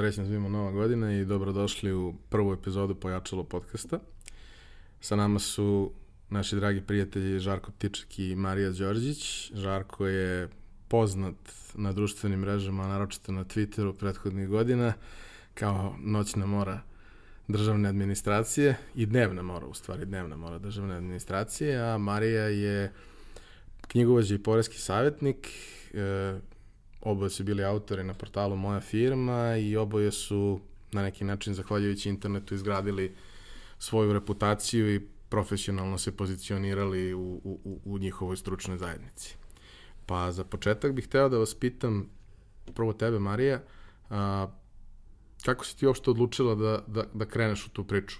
Srećno svima nova godina i dobrodošli u prvu epizodu Pojačalo podcasta. Sa nama su naši dragi prijatelji Žarko Ptiček i Marija Đorđić. Žarko je poznat na društvenim mrežama, naročito na Twitteru prethodnih godina, kao noćna mora državne administracije i dnevna mora, u stvari dnevna mora državne administracije, a Marija je knjigovođa i porezki savjetnik, e, oboje su bili autori na portalu Moja firma i oboje su na neki način, zahvaljujući internetu, izgradili svoju reputaciju i profesionalno se pozicionirali u, u, u njihovoj stručnoj zajednici. Pa za početak bih hteo da vas pitam, prvo tebe Marija, a, kako si ti uopšte odlučila da, da, da kreneš u tu priču?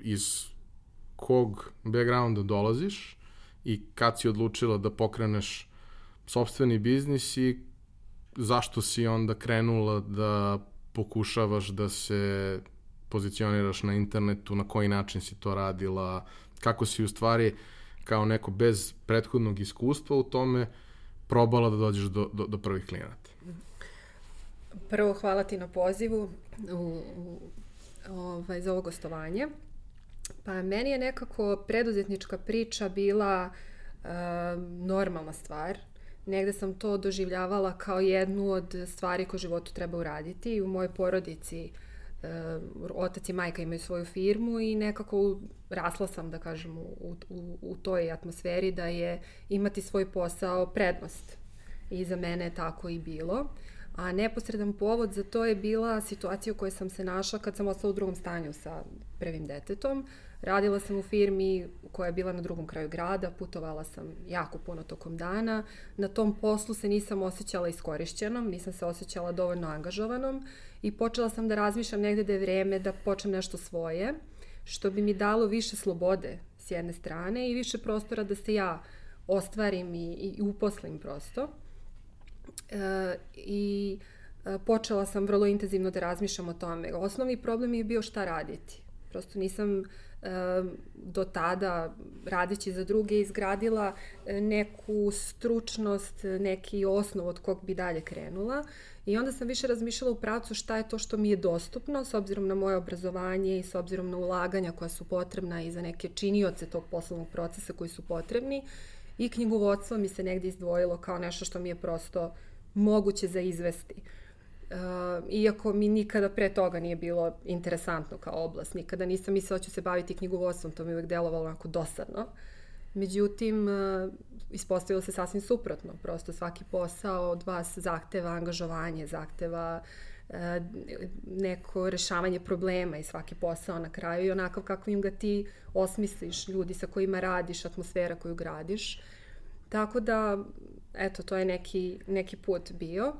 Iz kog backgrounda dolaziš i kad si odlučila da pokreneš sobstveni biznis i zašto si onda krenula da pokušavaš da se pozicioniraš na internetu, na koji način si to radila, kako si u stvari kao neko bez prethodnog iskustva u tome probala da dođeš do, do, do prvih klijenata? Prvo, hvala ti na pozivu u, u, ovaj, za ovo gostovanje. Pa meni je nekako preduzetnička priča bila uh, normalna stvar negde sam to doživljavala kao jednu od stvari koje u životu treba uraditi i u mojoj porodici e, otac i majka imaju svoju firmu i nekako rasla sam, da kažem, u, u, u toj atmosferi da je imati svoj posao prednost. I za mene je tako i bilo. A neposredan povod za to je bila situacija u kojoj sam se našla kad sam ostala u drugom stanju sa prvim detetom. Radila sam u firmi koja je bila na drugom kraju grada, putovala sam jako puno tokom dana. Na tom poslu se nisam osjećala iskorišćenom, nisam se osjećala dovoljno angažovanom i počela sam da razmišljam negde da je vreme da počnem nešto svoje, što bi mi dalo više slobode s jedne strane i više prostora da se ja ostvarim i, i uposlim prosto. E, I e, počela sam vrlo intenzivno da razmišljam o tome. Osnovni problem je bio šta raditi. Prosto nisam do tada radeći za druge izgradila e, neku stručnost, neki osnov od kog bi dalje krenula i onda sam više razmišljala u pravcu šta je to što mi je dostupno s obzirom na moje obrazovanje i s obzirom na ulaganja koja su potrebna i za neke činioce tog poslovnog procesa koji su potrebni i knjigovodstvo mi se negde izdvojilo kao nešto što mi je prosto moguće za izvesti. Uh, iako mi nikada pre toga nije bilo interesantno kao oblast, nikada nisam mislila da ću se baviti knjigovodstvom, to mi uvek delovalo onako dosadno. Međutim, uh, ispostavilo se sasvim suprotno, prosto svaki posao od vas zahteva angažovanje, zahteva uh, neko rešavanje problema i svaki posao na kraju i onakav kako im ga ti osmisliš, ljudi sa kojima radiš, atmosfera koju gradiš. Tako da, eto, to je neki, neki put bio. Uh,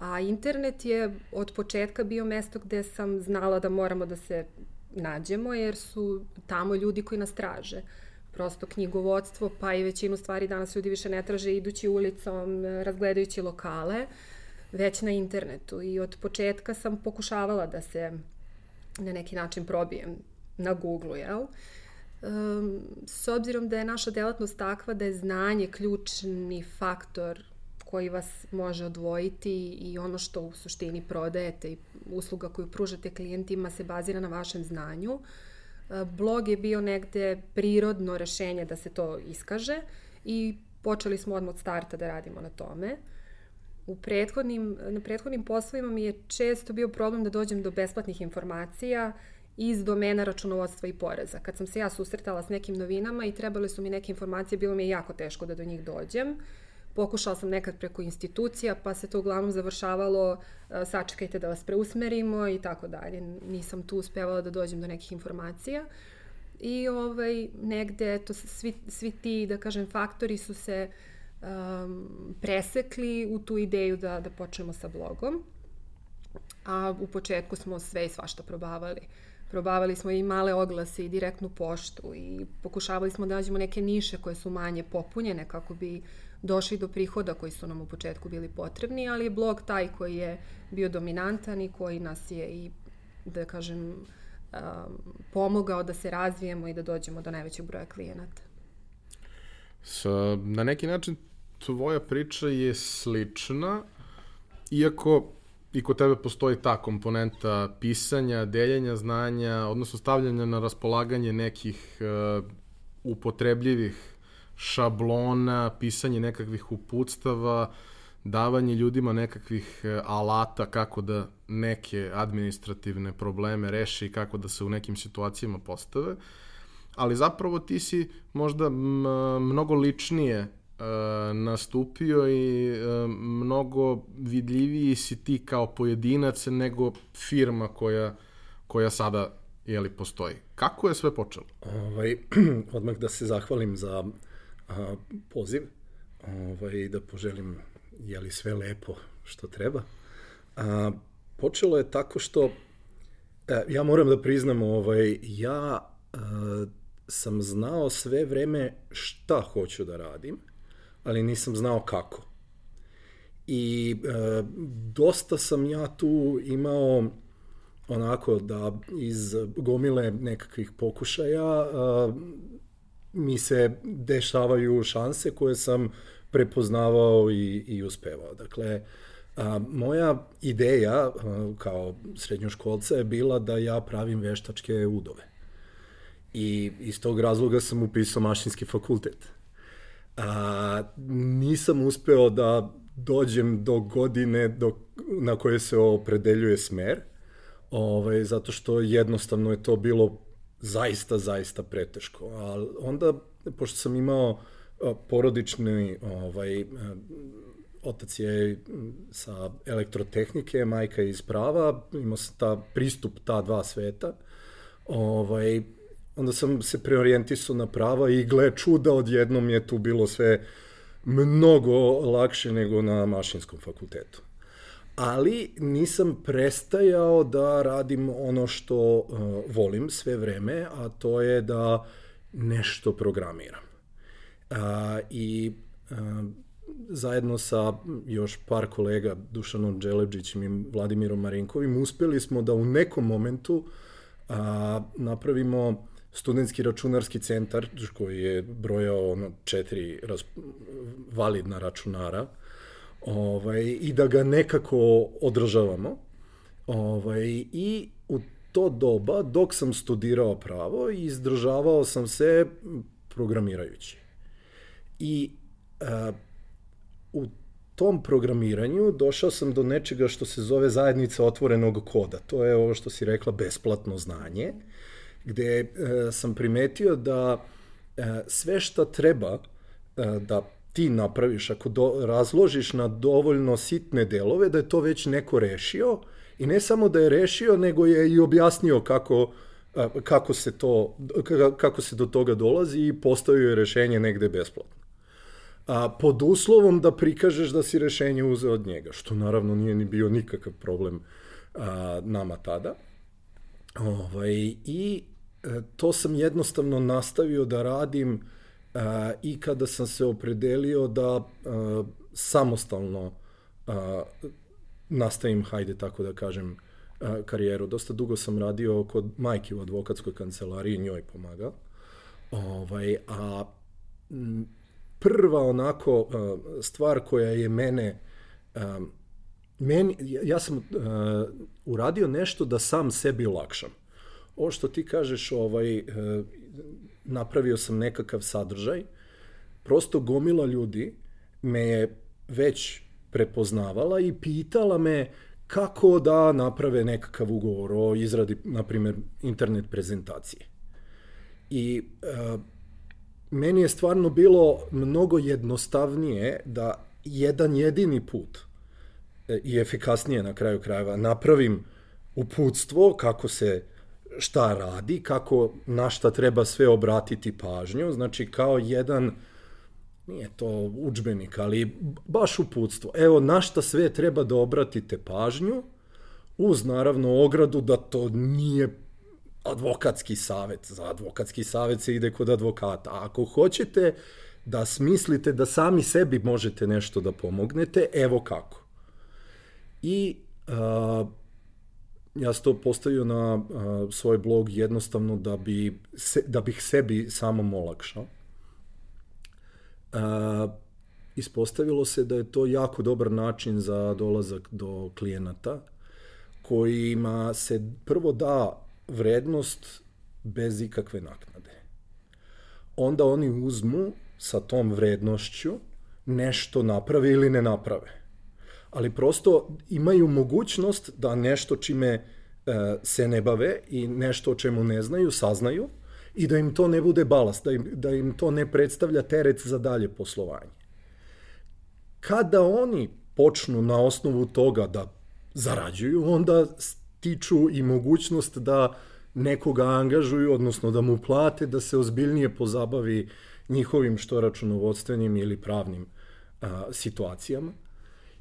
A internet je od početka bio mesto gde sam znala da moramo da se nađemo, jer su tamo ljudi koji nas traže. Prosto knjigovodstvo, pa i većinu stvari danas ljudi više ne traže idući ulicom, razgledajući lokale, već na internetu. I od početka sam pokušavala da se na neki način probijem na Google-u, jel? Um, s obzirom da je naša delatnost takva da je znanje ključni faktor koji vas može odvojiti i ono što u suštini prodajete i usluga koju pružate klijentima se bazira na vašem znanju. E, blog je bio negde prirodno rešenje da se to iskaže i počeli smo odmah od starta da radimo na tome. U prethodnim, na prethodnim poslovima mi je često bio problem da dođem do besplatnih informacija iz domena računovodstva i poreza. Kad sam se ja susretala s nekim novinama i trebale su mi neke informacije, bilo mi je jako teško da do njih dođem. Uh, Pokušala sam nekad preko institucija, pa se to uglavnom završavalo e, sačekajte da vas preusmerimo i tako dalje. Nisam tu uspevala da dođem do nekih informacija. I ovaj, negde, to svi, svi ti, da kažem, faktori su se um, presekli u tu ideju da, da počnemo sa blogom. A u početku smo sve i svašta probavali. Probavali smo i male oglase i direktnu poštu i pokušavali smo da nađemo neke niše koje su manje popunjene kako bi došli do prihoda koji su nam u početku bili potrebni, ali je blog taj koji je bio dominantan i koji nas je i, da kažem, um, pomogao da se razvijemo i da dođemo do najvećeg broja klijenata. Sa, na neki način tvoja priča je slična, iako i kod tebe postoji ta komponenta pisanja, deljenja znanja, odnosno stavljanja na raspolaganje nekih uh, upotrebljivih šablona, pisanje nekakvih uputstava, davanje ljudima nekakvih uh, alata kako da neke administrativne probleme reše i kako da se u nekim situacijama postave. Ali zapravo ti si možda mnogo ličnije E, nastupio i e, mnogo vidljiviji si ti kao pojedinac nego firma koja, koja sada jeli, postoji. Kako je sve počelo? Ovaj, odmah da se zahvalim za a, poziv ovaj, da poželim jeli, sve lepo što treba. A, počelo je tako što e, ja moram da priznam ovaj, ja a, sam znao sve vreme šta hoću da radim ali nisam znao kako. I e, dosta sam ja tu imao onako da iz gomile nekakvih pokušaja e, mi se dešavaju šanse koje sam prepoznavao i, i uspevao. Dakle, a, moja ideja a, kao srednjoškolca je bila da ja pravim veštačke udove. I iz tog razloga sam upisao mašinski fakultet. A, nisam uspeo da dođem do godine do, na koje se opredeljuje smer, ovaj, zato što jednostavno je to bilo zaista, zaista preteško. A onda, pošto sam imao porodični ovaj, otac je sa elektrotehnike, majka je iz prava, imao sam ta pristup ta dva sveta. Ovaj, onda sam se preorijentisao na prava i gle čuda, odjednom je tu bilo sve mnogo lakše nego na mašinskom fakultetu. Ali nisam prestajao da radim ono što uh, volim sve vreme, a to je da nešto programiram. Uh, I uh, zajedno sa još par kolega, Dušanom Đelebđićem i Vladimirom Marinkovim, uspeli smo da u nekom momentu a, napravimo studentski računarski centar koji je brojao ono, četiri raz, validna računara ovaj, i da ga nekako održavamo. Ovaj, I u to doba, dok sam studirao pravo, izdržavao sam se programirajući. I a, u tom programiranju došao sam do nečega što se zove zajednica otvorenog koda. To je ovo što si rekla, besplatno znanje. Gde e, sam primetio da e, sve šta treba e, da ti napraviš, ako do, razložiš na dovoljno sitne delove, da je to već neko rešio i ne samo da je rešio, nego je i objasnio kako, e, kako, se, to, kako se do toga dolazi i postavio je rešenje negde besplatno. A, pod uslovom da prikažeš da si rešenje uzeo od njega, što naravno nije ni bio nikakav problem a, nama tada. Ovaj, I e, to sam jednostavno nastavio da radim a, e, i kada sam se opredelio da e, samostalno nastavim, hajde tako da kažem, karijeru. Dosta dugo sam radio kod majke u advokatskoj kancelariji, njoj pomagao. Ovaj, a prva onako stvar koja je mene meni, ja sam uradio nešto da sam sebi olakšam. Ovo što ti kažeš, ovaj, uh, napravio sam nekakav sadržaj, prosto gomila ljudi me je već prepoznavala i pitala me kako da naprave nekakav ugovor o izradi, na primjer, internet prezentacije. I uh, meni je stvarno bilo mnogo jednostavnije da jedan jedini put – i efikasnije na kraju krajeva napravim uputstvo kako se šta radi, kako na šta treba sve obratiti pažnju, znači kao jedan nije to učbenik, ali baš uputstvo. Evo na šta sve treba da obratite pažnju, uz naravno ogradu da to nije advokatski savet. Za advokatski savet se ide kod advokata. A ako hoćete da smislite da sami sebi možete nešto da pomognete, evo kako. I a, ja sam to postavio na a, svoj blog jednostavno da, bi se, da bih sebi samom olakšao. A, ispostavilo se da je to jako dobar način za dolazak do klijenata kojima se prvo da vrednost bez ikakve naknade. Onda oni uzmu sa tom vrednošću nešto naprave ili ne naprave. Ali prosto imaju mogućnost da nešto čime e, se ne bave i nešto o čemu ne znaju, saznaju i da im to ne bude balast, da im, da im to ne predstavlja teret za dalje poslovanje. Kada oni počnu na osnovu toga da zarađuju, onda stiču i mogućnost da nekoga angažuju, odnosno da mu plate da se ozbiljnije pozabavi njihovim što računovodstvenim ili pravnim a, situacijama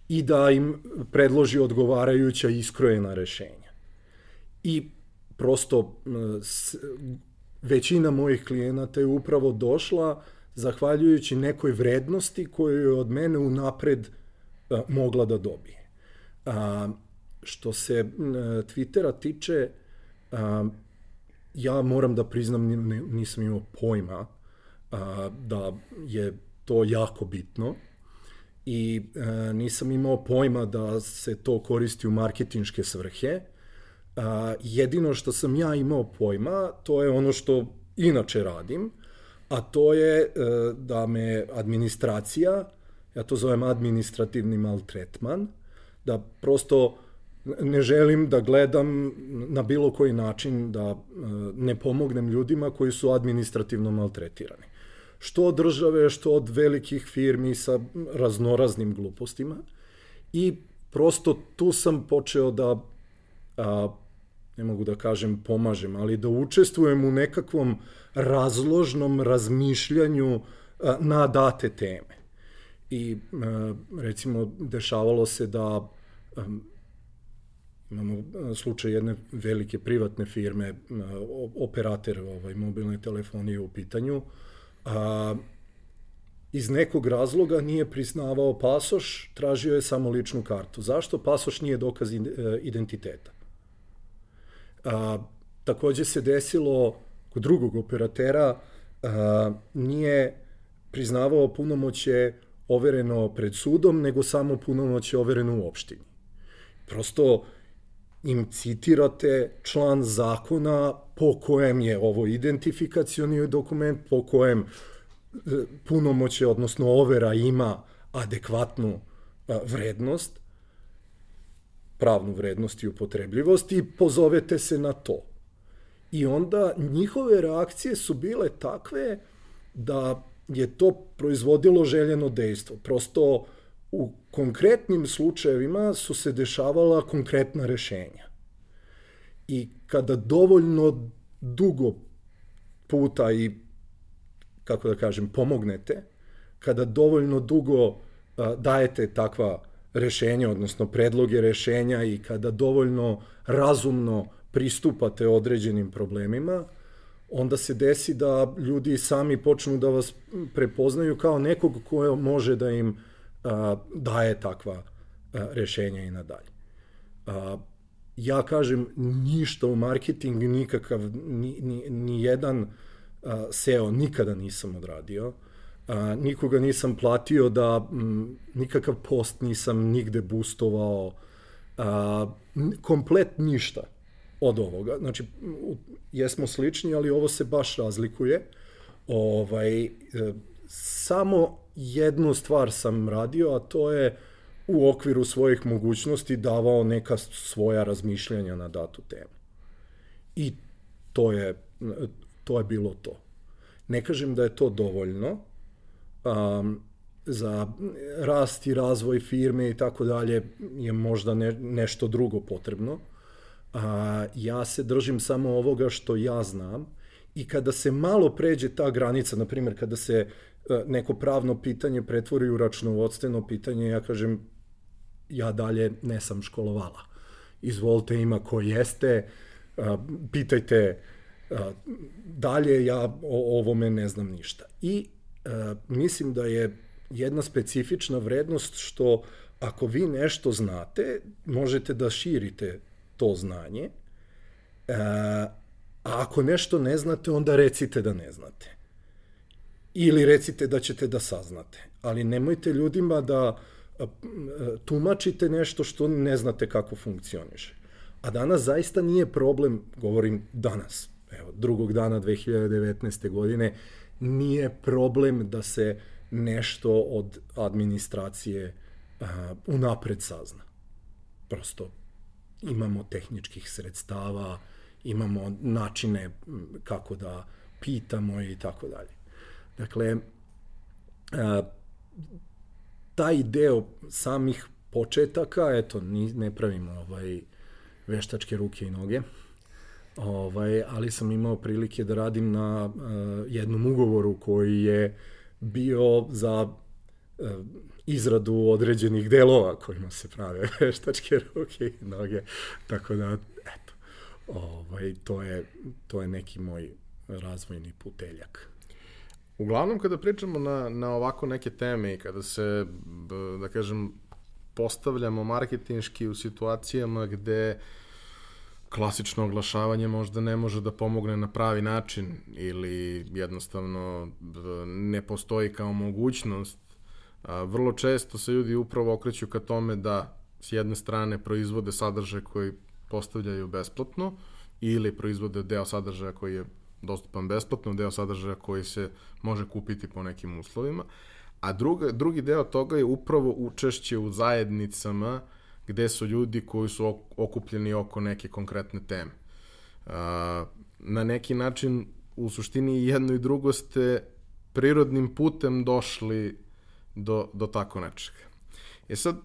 i da im predloži odgovarajuća iskrojena rešenja. I prosto većina mojih klijenata je upravo došla zahvaljujući nekoj vrednosti koju je od mene unapred a, mogla da dobije. A, što se Twittera tiče, a, ja moram da priznam nisam imao pojma a, da je to jako bitno i a, nisam imao pojma da se to koristi u marketinške svrhe. A, jedino što sam ja imao pojma, to je ono što inače radim, a to je e, da me administracija, ja to zovem administrativni maltretman, da prosto ne želim da gledam na bilo koji način da e, ne pomognem ljudima koji su administrativno maltretirani. Što od države, što od velikih firmi sa raznoraznim glupostima. I prosto tu sam počeo da, a, ne mogu da kažem pomažem, ali da učestvujem u nekakvom razložnom razmišljanju a, na date teme. I a, recimo dešavalo se da a, Imamo slučaj jedne velike privatne firme, operator ovaj, mobilne telefonije u pitanju, a, iz nekog razloga nije priznavao pasoš, tražio je samo ličnu kartu. Zašto? Pasoš nije dokaz e, identiteta. A, takođe se desilo kod drugog operatera, a, nije priznavao punomoće overeno pred sudom, nego samo punomoće overeno u opštini. Prosto, im citirate član zakona po kojem je ovo identifikacioni dokument, po kojem e, punomoće, odnosno overa ima adekvatnu e, vrednost, pravnu vrednost i upotrebljivost i pozovete se na to. I onda njihove reakcije su bile takve da je to proizvodilo željeno dejstvo. Prosto u konkretnim slučajevima su se dešavala konkretna rešenja. I kada dovoljno dugo puta i, kako da kažem, pomognete, kada dovoljno dugo a, dajete takva rešenja, odnosno predloge rešenja i kada dovoljno razumno pristupate određenim problemima, onda se desi da ljudi sami počnu da vas prepoznaju kao nekog ko može da im daje takva rešenja i nadalje. Ja kažem ništa u marketingu, nikakav, ni, ni, ni jedan SEO nikada nisam odradio. Nikoga nisam platio da nikakav post nisam nigde boostovao. Komplet ništa od ovoga. Znači, jesmo slični, ali ovo se baš razlikuje. Ovaj, e, samo jednu stvar sam radio, a to je u okviru svojih mogućnosti davao neka svoja razmišljanja na datu temu. I to je, to je bilo to. Ne kažem da je to dovoljno um, za rast i razvoj firme i tako dalje je možda ne, nešto drugo potrebno. A, ja se držim samo ovoga što ja znam i kada se malo pređe ta granica, na primjer kada se neko pravno pitanje pretvori u računovodstveno pitanje, ja kažem, ja dalje ne sam školovala. Izvolite ima ko jeste, e, pitajte e, dalje, ja o ovome ne znam ništa. I mislim da je jedna specifična vrednost što ako vi nešto znate, možete da širite to znanje, a ako nešto ne znate, onda recite da ne znate ili recite da ćete da saznate. Ali nemojte ljudima da tumačite nešto što ne znate kako funkcioniše. A danas zaista nije problem, govorim danas, evo, drugog dana 2019. godine, nije problem da se nešto od administracije uh, unapred sazna. Prosto imamo tehničkih sredstava, imamo načine kako da pitamo i tako dalje. Dakle, uh, taj deo samih početaka, eto, ne pravimo ovaj, veštačke ruke i noge, ovaj, ali sam imao prilike da radim na uh, jednom ugovoru koji je bio za uh, izradu određenih delova kojima se prave veštačke ruke i noge, tako da, eto, ovaj, to, je, to je neki moj razvojni puteljak. Uglavnom, kada pričamo na, na ovako neke teme i kada se, da kažem, postavljamo marketinški u situacijama gde klasično oglašavanje možda ne može da pomogne na pravi način ili jednostavno ne postoji kao mogućnost. Vrlo često se ljudi upravo okreću ka tome da s jedne strane proizvode sadržaj koji postavljaju besplatno ili proizvode deo sadržaja koji je dostupan besplatno, deo sadržaja koji se može kupiti po nekim uslovima, a druga, drugi deo toga je upravo učešće u zajednicama gde su ljudi koji su okupljeni oko neke konkretne teme. Na neki način, u suštini jedno i drugo ste prirodnim putem došli do, do tako nečega. E sad,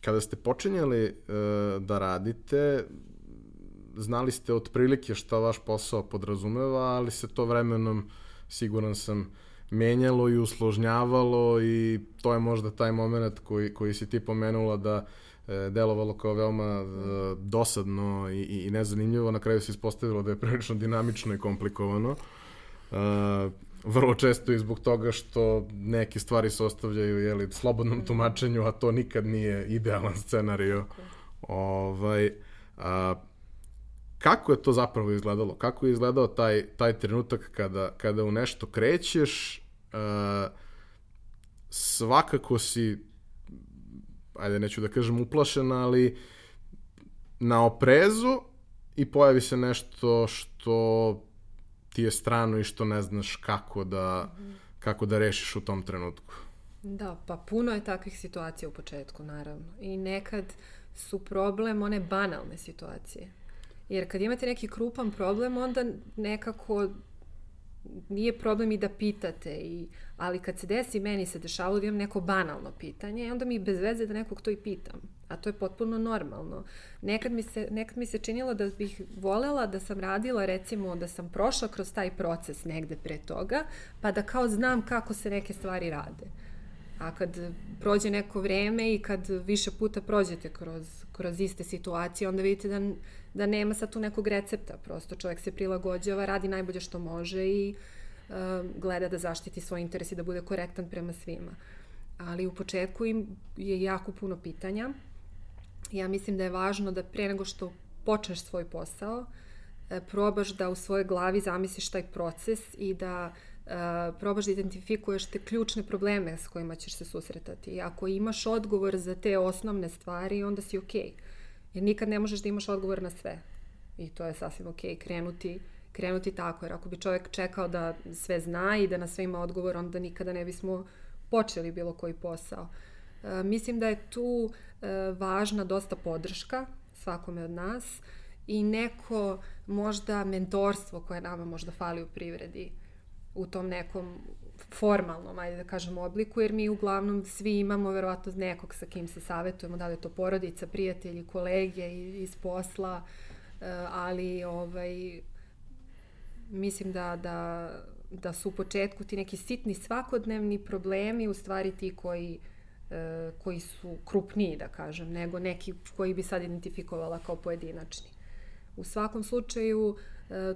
kada ste počinjali da radite, znali ste otprilike šta vaš posao podrazumeva, ali se to vremenom, siguran sam, menjalo i usložnjavalo i to je možda taj moment koji, koji si ti pomenula da e, delovalo kao veoma e, dosadno i, i nezanimljivo, na kraju se ispostavilo da je prilično dinamično i komplikovano. E, vrlo često i zbog toga što neke stvari se ostavljaju jeli, slobodnom tumačenju, a to nikad nije idealan scenario. Ovaj, a, kako je to zapravo izgledalo? Kako je izgledao taj, taj trenutak kada, kada u nešto krećeš, uh, svakako si, ajde neću da kažem uplašen, ali na oprezu i pojavi se nešto što ti je strano i što ne znaš kako da, mm -hmm. kako da rešiš u tom trenutku. Da, pa puno je takvih situacija u početku, naravno. I nekad su problem one banalne situacije Jer kad imate neki krupan problem, onda nekako nije problem i da pitate, i, ali kad se desi, meni se dešavalo da imam neko banalno pitanje, onda mi bez veze da nekog to i pitam. A to je potpuno normalno. Nekad mi se, nekad mi se činilo da bih volela da sam radila, recimo, da sam prošla kroz taj proces negde pre toga, pa da kao znam kako se neke stvari rade. A kad prođe neko vreme i kad više puta prođete kroz, kroz iste situacije, onda vidite da da nema sad tu nekog recepta, prosto čovjek se prilagođava, radi najbolje što može i uh, gleda da zaštiti svoj interes i da bude korektan prema svima. Ali u početku im je jako puno pitanja. Ja mislim da je važno da pre nego što počneš svoj posao, uh, probaš da u svojoj glavi zamisliš taj proces i da probaš da identifikuješ te ključne probleme s kojima ćeš se susretati. Ako imaš odgovor za te osnovne stvari, onda si okej. Okay Jer nikad ne možeš da imaš odgovor na sve. I to je sasvim ok, krenuti, krenuti tako. Jer ako bi čovjek čekao da sve zna i da na sve ima odgovor, onda nikada ne bismo počeli bilo koji posao. E, mislim da je tu e, važna dosta podrška svakome od nas i neko možda mentorstvo koje nama možda fali u privredi u tom nekom formalnom, ajde da kažem, obliku, jer mi uglavnom svi imamo verovatno nekog sa kim se savetujemo, da li je to porodica, prijatelji, kolege iz posla, eh, ali ovaj, mislim da, da, da su u početku ti neki sitni svakodnevni problemi u stvari ti koji eh, koji su krupniji, da kažem, nego neki koji bi sad identifikovala kao pojedinačni. U svakom slučaju, eh,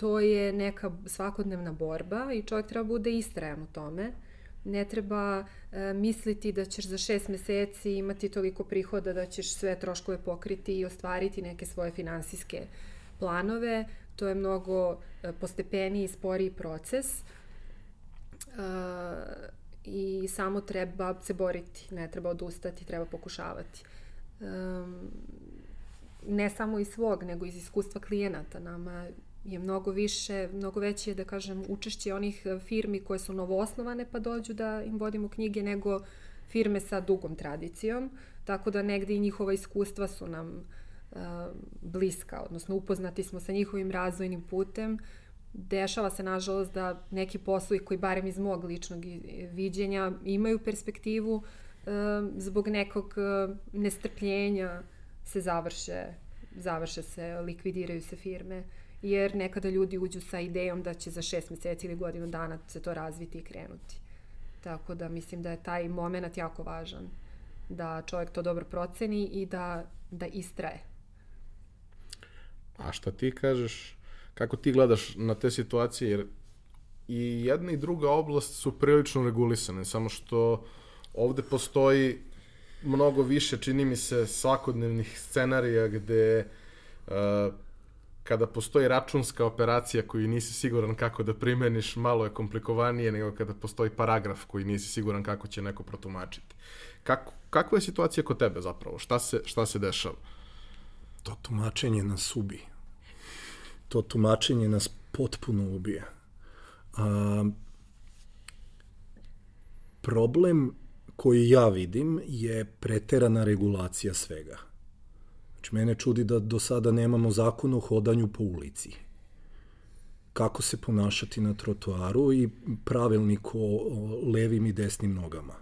to je neka svakodnevna borba i čovjek treba bude istrajan u tome. Ne treba e, misliti da ćeš za šest meseci imati toliko prihoda da ćeš sve troškove pokriti i ostvariti neke svoje finansijske planove. to je mnogo e, postepeniji i sporiji proces uh, i samo treba se boriti, ne treba odustati, treba pokušavati. Um, ne samo iz svog, nego iz iskustva klijenata. Nama je mnogo više, mnogo veće, da kažem, učešće onih firmi koje su novoosnovane pa dođu da im vodimo knjige nego firme sa dugom tradicijom, tako da negde i njihova iskustva su nam uh, bliska, odnosno upoznati smo sa njihovim razvojnim putem. Dešava se, nažalost, da neki poslovi koji, barem iz mog ličnog viđenja, imaju perspektivu uh, zbog nekog nestrpljenja se završe, završe se, likvidiraju se firme jer nekada ljudi uđu sa idejom da će za šest meseci ili godinu dana se to razviti i krenuti. Tako da mislim da je taj moment jako važan, da čovjek to dobro proceni i da, da istraje. A šta ti kažeš, kako ti gledaš na te situacije, jer i jedna i druga oblast su prilično regulisane, samo što ovde postoji mnogo više, čini mi se, svakodnevnih scenarija gde uh, kada postoji računska operacija koju nisi siguran kako da primeniš, malo je komplikovanije nego kada postoji paragraf koji nisi siguran kako će neko protumačiti. Kako, kakva je situacija kod tebe zapravo? Šta se, šta se dešava? To tumačenje nas ubije. To tumačenje nas potpuno ubije. A, problem koji ja vidim je preterana regulacija svega. Znači, mene čudi da do sada nemamo zakon o hodanju po ulici. Kako se ponašati na trotoaru i pravilnik o, o levim i desnim nogama.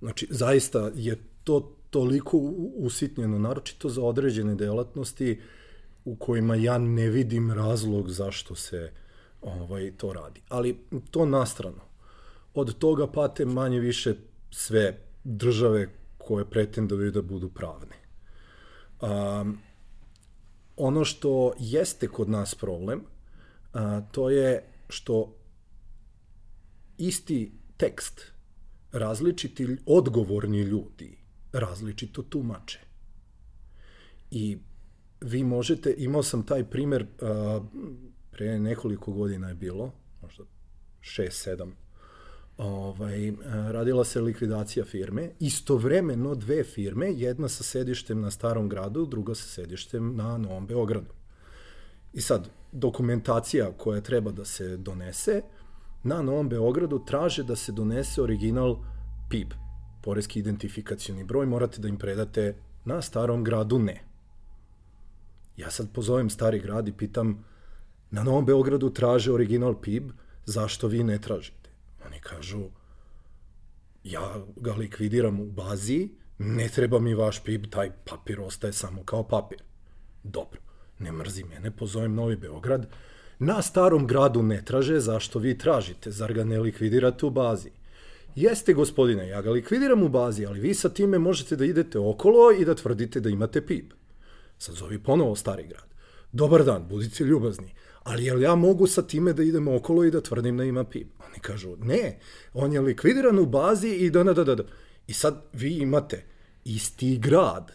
Znači, zaista je to toliko usitnjeno, naročito za određene delatnosti u kojima ja ne vidim razlog zašto se ovaj to radi. Ali to nastrano. Od toga pate manje više sve države koje pretenduju da budu pravne. Um, ono što jeste kod nas problem, a, to je što isti tekst različiti odgovorni ljudi različito tumače. I vi možete, imao sam taj primer a, pre nekoliko godina je bilo, možda 6 7 ovaj, radila se likvidacija firme, istovremeno dve firme, jedna sa sedištem na Starom gradu, druga sa sedištem na Novom Beogradu. I sad, dokumentacija koja treba da se donese, na Novom Beogradu traže da se donese original PIB, porezki identifikacioni broj, morate da im predate na Starom gradu ne. Ja sad pozovem Stari grad i pitam, na Novom Beogradu traže original PIB, zašto vi ne tražite? Oni kažu, ja ga likvidiram u bazi, ne treba mi vaš PIB, taj papir ostaje samo kao papir. Dobro, ne mrzi mene, pozovem Novi Beograd. Na starom gradu ne traže, zašto vi tražite? Zar ga ne likvidirate u bazi? Jeste, gospodine, ja ga likvidiram u bazi, ali vi sa time možete da idete okolo i da tvrdite da imate PIB. Sad zovi ponovo stari grad. Dobar dan, budite ljubazni ali jel ja mogu sa time da idem okolo i da tvrdim da ima PIB? Oni kažu, ne, on je likvidiran u bazi i da, da, da, da. I sad vi imate isti grad,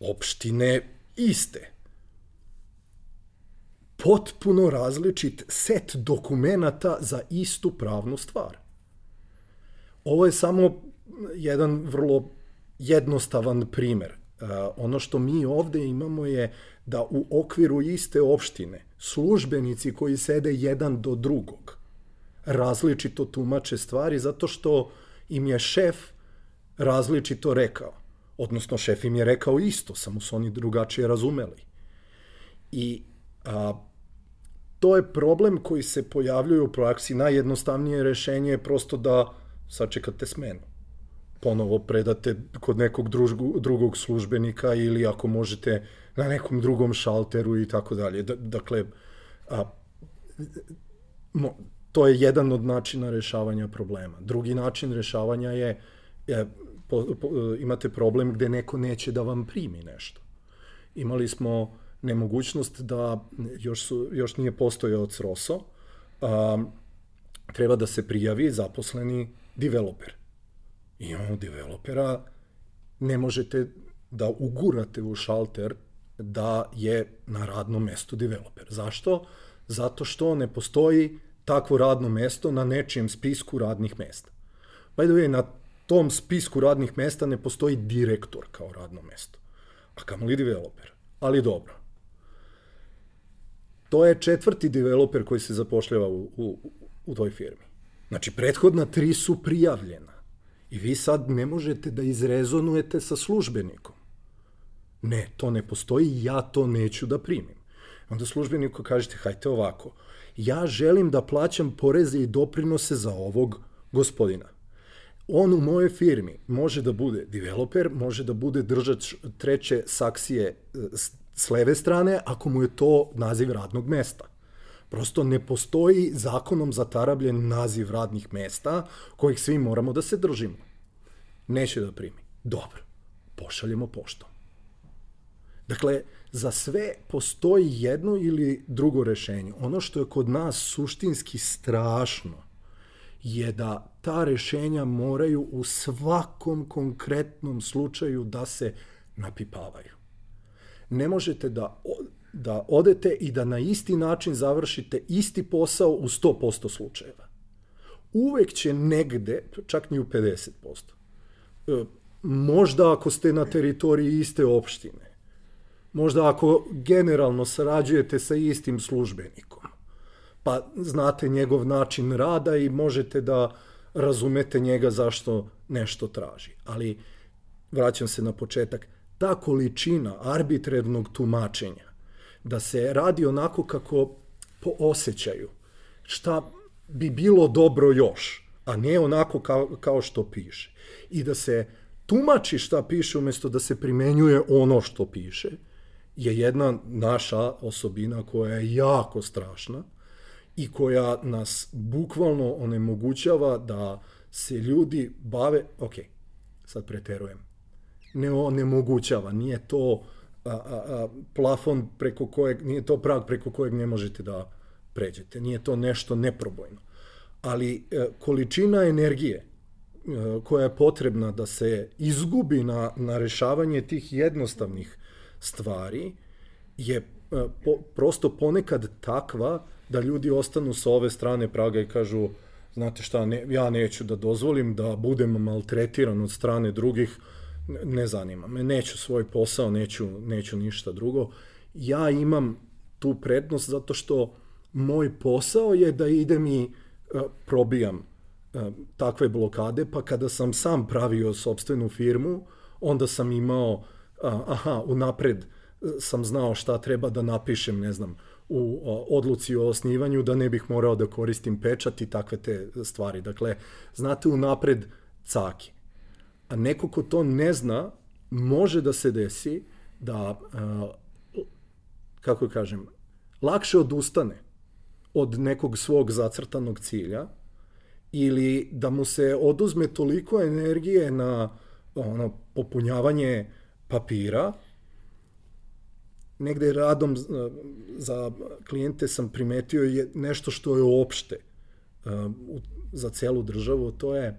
opštine iste, potpuno različit set dokumenata za istu pravnu stvar. Ovo je samo jedan vrlo jednostavan primer. Uh, ono što mi ovde imamo je da u okviru iste opštine službenici koji sede jedan do drugog različito tumače stvari zato što im je šef različito rekao. Odnosno, šef im je rekao isto, samo su oni drugačije razumeli. I a, to je problem koji se pojavljuje u praksi. Najjednostavnije rešenje je prosto da sačekate smenu. Ponovo predate kod nekog družgu, drugog službenika ili ako možete na nekom drugom šalteru i tako dalje. Dakle, a, mo, to je jedan od načina rešavanja problema. Drugi način rešavanja je, je po, po, imate problem gde neko neće da vam primi nešto. Imali smo nemogućnost da još, su, još nije postojao CROSO, a, treba da se prijavi zaposleni developer. Imamo developera, ne možete da ugurate u šalter da je na radnom mestu developer. Zašto? Zato što ne postoji takvo radno mesto na nečijem spisku radnih mesta. By the way, na tom spisku radnih mesta ne postoji direktor kao radno mesto, a kamoli developer. Ali dobro. To je četvrti developer koji se zapošljava u, u, u toj firmi. Znači, prethodna tri su prijavljena. I vi sad ne možete da izrezonujete sa službenikom. Ne, to ne postoji, ja to neću da primim. Onda službeniku kažete, hajte ovako, ja želim da plaćam poreze i doprinose za ovog gospodina. On u mojoj firmi može da bude developer, može da bude držač treće saksije e, s leve strane, ako mu je to naziv radnog mesta. Prosto ne postoji zakonom zatarabljen naziv radnih mesta kojih svi moramo da se držimo. Neće da primi. Dobro, pošaljemo poštom. Dakle, za sve postoji jedno ili drugo rešenje. Ono što je kod nas suštinski strašno je da ta rešenja moraju u svakom konkretnom slučaju da se napipavaju. Ne možete da, da odete i da na isti način završite isti posao u 100% slučajeva. Uvek će negde, čak ni u 50%, e, možda ako ste na teritoriji iste opštine, Možda ako generalno sarađujete sa istim službenikom, pa znate njegov način rada i možete da razumete njega zašto nešto traži. Ali, vraćam se na početak, ta količina arbitrernog tumačenja, da se radi onako kako po osjećaju, šta bi bilo dobro još, a ne onako kao, kao što piše. I da se tumači šta piše umesto da se primenjuje ono što piše – je jedna naša osobina koja je jako strašna i koja nas bukvalno onemogućava da se ljudi bave, ok, sad preterujem, ne onemogućava, nije to a, a, plafon preko kojeg, nije to prag preko kojeg ne možete da pređete, nije to nešto neprobojno. Ali e, količina energije e, koja je potrebna da se izgubi na, na rešavanje tih jednostavnih stvari je e, po, prosto ponekad takva da ljudi ostanu sa ove strane praga i kažu znate šta, ne, ja neću da dozvolim da budem maltretiran od strane drugih, ne zanima me, neću svoj posao, neću, neću ništa drugo. Ja imam tu prednost zato što moj posao je da idem i uh, probijam uh, takve blokade, pa kada sam sam pravio sobstvenu firmu, onda sam imao aha, unapred sam znao šta treba da napišem, ne znam, u odluci o osnivanju, da ne bih morao da koristim pečat i takve te stvari. Dakle, znate unapred caki. A neko ko to ne zna, može da se desi da, kako kažem, lakše odustane od nekog svog zacrtanog cilja ili da mu se oduzme toliko energije na ono popunjavanje papira, negde radom za klijente sam primetio je nešto što je opšte za celu državu, to je e,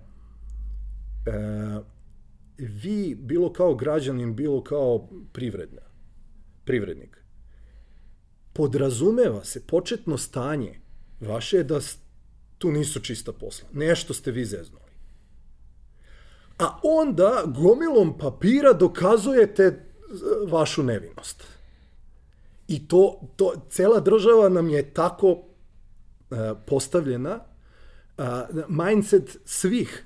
vi, bilo kao građanin, bilo kao privredna, privrednik, podrazumeva se početno stanje vaše je da tu nisu čista posla. Nešto ste vi zeznuli a onda gomilom papira dokazujete e, vašu nevinost. I to, to cela država nam je tako uh, postavljena, uh, mindset svih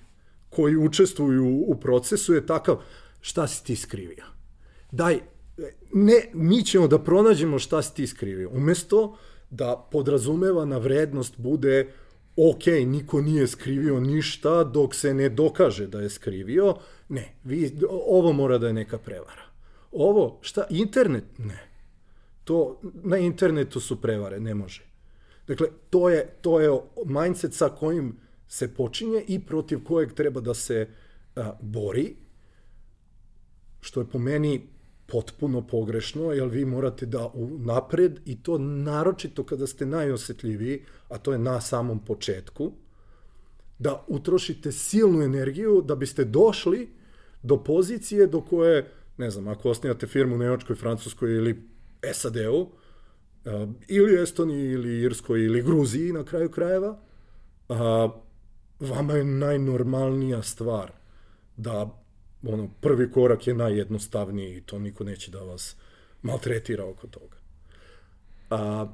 koji učestvuju u procesu je takav, šta si ti skrivio? Daj, ne, mi ćemo da pronađemo šta si ti skrivio. Umesto da podrazumevana vrednost bude ok, niko nije skrivio ništa dok se ne dokaže da je skrivio, ne, vi, ovo mora da je neka prevara. Ovo, šta, internet? Ne. To, na internetu su prevare, ne može. Dakle, to je, to je mindset sa kojim se počinje i protiv kojeg treba da se a, bori, što je po meni potpuno pogrešno, jer vi morate da napred i to naročito kada ste najosetljiviji, a to je na samom početku, da utrošite silnu energiju da biste došli do pozicije do koje, ne znam, ako osnijate firmu u Nemačkoj, Francuskoj ili SAD-u, uh, ili Estoniji, ili Irskoj, ili Gruziji na kraju krajeva, a, vama je najnormalnija stvar da ono, prvi korak je najjednostavniji i to niko neće da vas maltretira oko toga. A,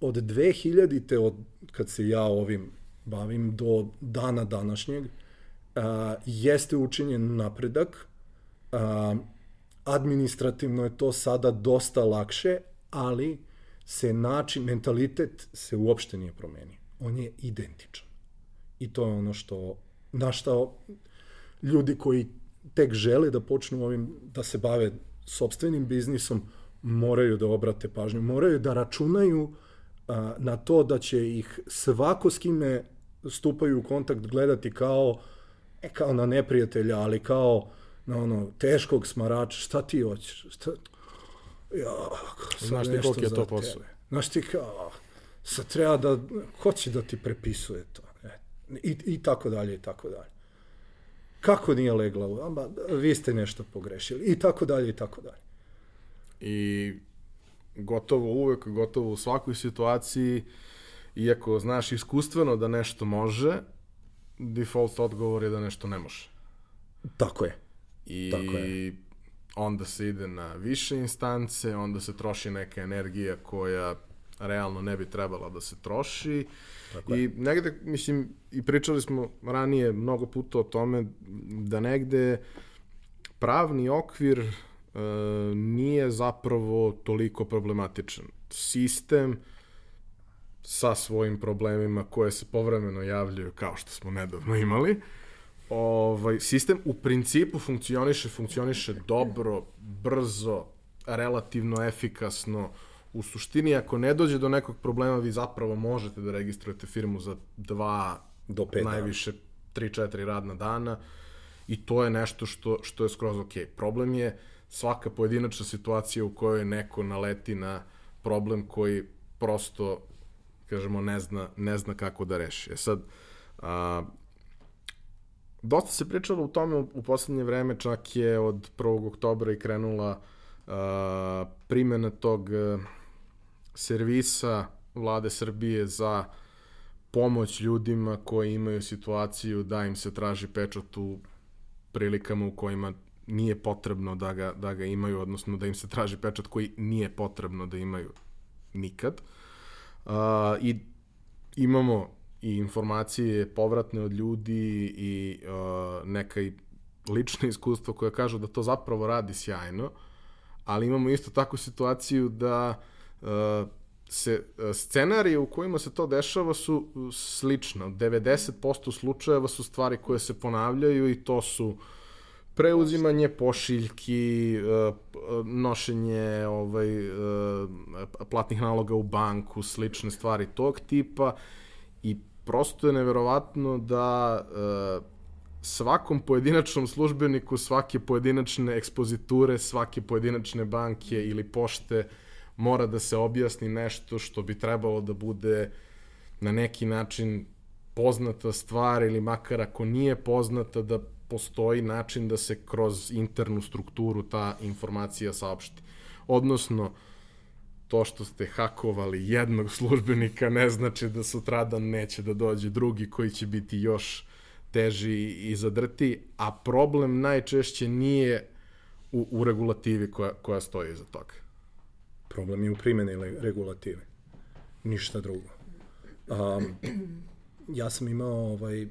od 2000-te, od, kad se ja ovim bavim, do dana današnjeg, a, jeste učinjen napredak, a, administrativno je to sada dosta lakše, ali se način, mentalitet se uopšte nije promenio. On je identičan. I to je ono što, na šta ljudi koji tek žele da počnu ovim, da se bave sobstvenim biznisom, moraju da obrate pažnju, moraju da računaju a, na to da će ih svako s kime stupaju u kontakt gledati kao, e, kao na neprijatelja, ali kao na ono teškog smarača, šta ti hoćeš? Šta, ja, Znaš ti koliko je to posao? Znaš ti kao, sad treba da, ko će da ti prepisuje to? I, I tako dalje, i tako dalje. Kako nije legla u, amba, vi ste nešto pogrešili, i tako dalje, i tako dalje. I gotovo uvek, gotovo u svakoj situaciji, iako znaš iskustveno da nešto može, default odgovor je da nešto ne može. Tako je. I Tako je. onda se ide na više instance, onda se troši neka energija koja realno ne bi trebala da se troši. Tako I negde, mislim, i pričali smo ranije mnogo puta o tome da negde pravni okvir e, nije zapravo toliko problematičan. Sistem sa svojim problemima koje se povremeno javljaju kao što smo nedavno imali, ovaj, sistem u principu funkcioniše, funkcioniše dobro, brzo, relativno efikasno. U suštini, ako ne dođe do nekog problema, vi zapravo možete da registrujete firmu za dva, Do pet dana. najviše 3-4 radna dana i to je nešto što, što je skroz ok. Problem je svaka pojedinačna situacija u kojoj neko naleti na problem koji prosto, kažemo, ne zna, ne zna kako da reši. E sad, a, dosta se pričalo u tome u, u poslednje vreme, čak je od 1. oktobra i krenula a, primjena tog a, servisa vlade Srbije za pomoć ljudima koji imaju situaciju da im se traži pečat u prilikama u kojima nije potrebno da ga, da ga imaju, odnosno da im se traži pečat koji nije potrebno da imaju nikad. Uh, I imamo i informacije povratne od ljudi i uh, neka i lična iskustva koja kažu da to zapravo radi sjajno, ali imamo isto takvu situaciju da se uh, scenarije u kojima se to dešava su slično. 90% slučajeva su stvari koje se ponavljaju i to su preuzimanje pošiljki, uh, nošenje ovaj, uh, platnih naloga u banku, slične stvari tog tipa i prosto je neverovatno da uh, svakom pojedinačnom službeniku svake pojedinačne ekspoziture, svake pojedinačne banke ili pošte mora da se objasni nešto što bi trebalo da bude na neki način poznata stvar ili makar ako nije poznata da postoji način da se kroz internu strukturu ta informacija saopšti. Odnosno, to što ste hakovali jednog službenika ne znači da sutradan neće da dođe drugi koji će biti još teži i zadrti, a problem najčešće nije u, u regulativi koja, koja stoji iza toga. Problem je u primjeni regulative. Ništa drugo. Um, ja sam imao, ovaj,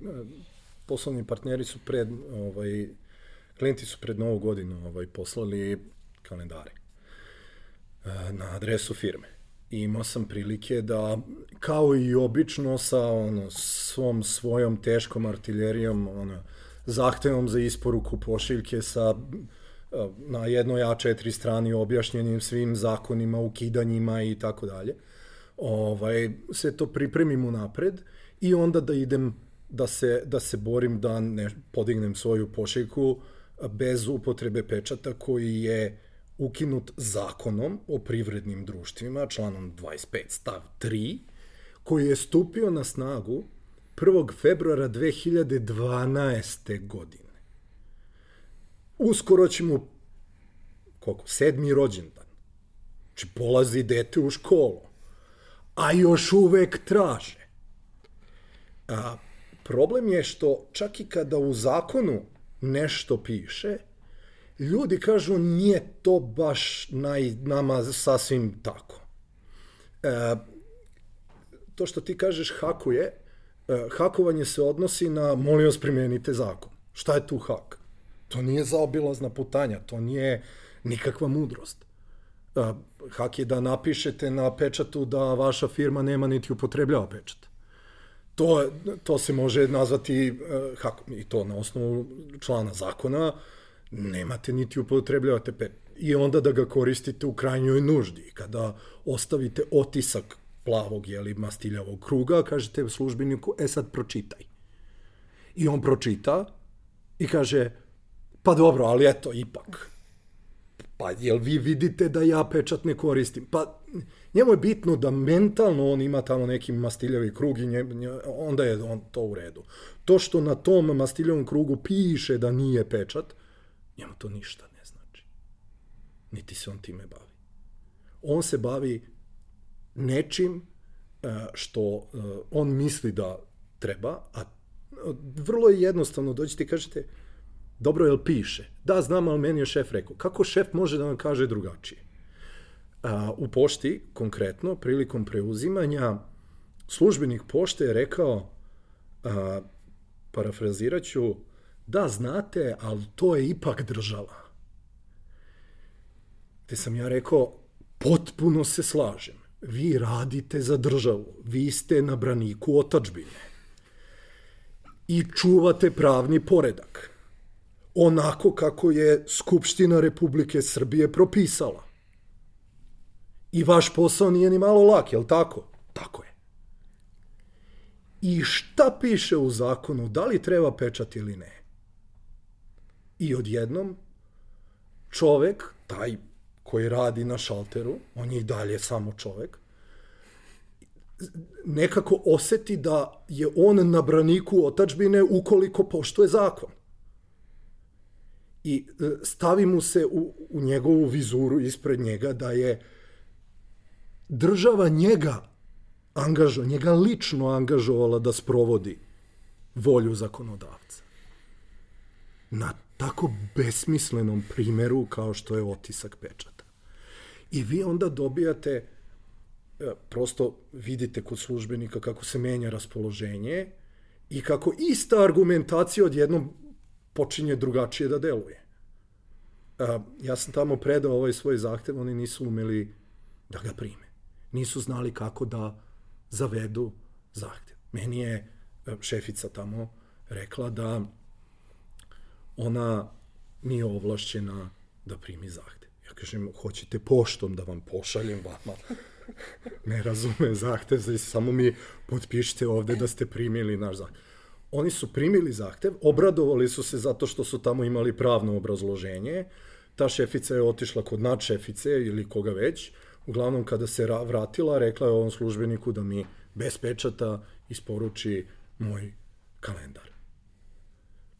poslovni partneri su pred, ovaj, klijenti su pred novu godinu ovaj, poslali kalendare eh, na adresu firme. I imao sam prilike da, kao i obično sa ono, svom svojom teškom artiljerijom, ono, zahtevom za isporuku pošiljke sa na jednoj A4 strani objašnjenim svim zakonima, ukidanjima i tako dalje. Ovaj, sve to pripremim unapred i onda da idem da se, da se borim da ne podignem svoju pošiljku bez upotrebe pečata koji je ukinut zakonom o privrednim društvima, članom 25 stav 3, koji je stupio na snagu 1. februara 2012. godine. Uskoro ćemo, koliko, sedmi rođendan. Znači, polazi dete u školu. a još uvek traže. A, problem je što čak i kada u zakonu nešto piše, ljudi kažu nije to baš naj, nama sasvim tako. E, to što ti kažeš hakuje, e, hakovanje se odnosi na molim vas primenite zakon. Šta je tu hak? To nije zaobilazna putanja, to nije nikakva mudrost. E, hak je da napišete na pečatu da vaša firma nema niti upotrebljava pečat. To, to se može nazvati uh, hakom i to na osnovu člana zakona nemate niti upotrebljavate pečat. I onda da ga koristite u krajnjoj nuždi. Kada ostavite otisak plavog ili mastiljavog kruga, kažete službeniku, e sad pročitaj. I on pročita i kaže, pa dobro, ali eto, ipak. Pa jel vi vidite da ja pečat ne koristim? Pa njemu je bitno da mentalno on ima tamo neki mastiljavi krug i nje, nje, onda je on to u redu. To što na tom mastiljavom krugu piše da nije pečat, njemu to ništa ne znači. Niti se on time bavi. On se bavi nečim e, što e, on misli da treba, a vrlo je jednostavno, dođete i kažete, dobro, jel piše? Da, znam, ali meni je šef rekao. Kako šef može da vam kaže drugačije? A, u pošti, konkretno, prilikom preuzimanja, službenik pošte je rekao, a, parafrazirat ću, da, znate, ali to je ipak država. Te sam ja rekao, potpuno se slažem. Vi radite za državu. Vi ste na braniku otačbine. I čuvate pravni poredak. Onako kako je Skupština Republike Srbije propisala. I vaš posao nije ni malo lak, je li tako? Tako je. I šta piše u zakonu, da li treba pečat ili ne? I odjednom, čovek, taj koji radi na šalteru, on je i dalje samo čovek, nekako oseti da je on na braniku otačbine ukoliko poštuje zakon. I e, stavi mu se u, u njegovu vizuru ispred njega da je država njega angažo, njega lično angažovala da sprovodi volju zakonodavca. Na tako besmislenom primeru kao što je otisak pečata. I vi onda dobijate, e, prosto vidite kod službenika kako se menja raspoloženje i kako ista argumentacija odjednom počinje drugačije da deluje. Ja sam tamo predao ovaj svoj zahtev, oni nisu umeli da ga prime. Nisu znali kako da zavedu zahtev. Meni je e, šefica tamo rekla da ona nije ovlašćena da primi zahtev. Ja kažem, hoćete poštom da vam pošaljem vama? ne razume zahtev, samo mi potpišite ovde da ste primili naš zahtev. Oni su primili zahtev, obradovali su se zato što su tamo imali pravno obrazloženje, ta šefica je otišla kod nadšefice ili koga već, uglavnom kada se vratila, rekla je ovom službeniku da mi bez pečata isporuči moj kalendar.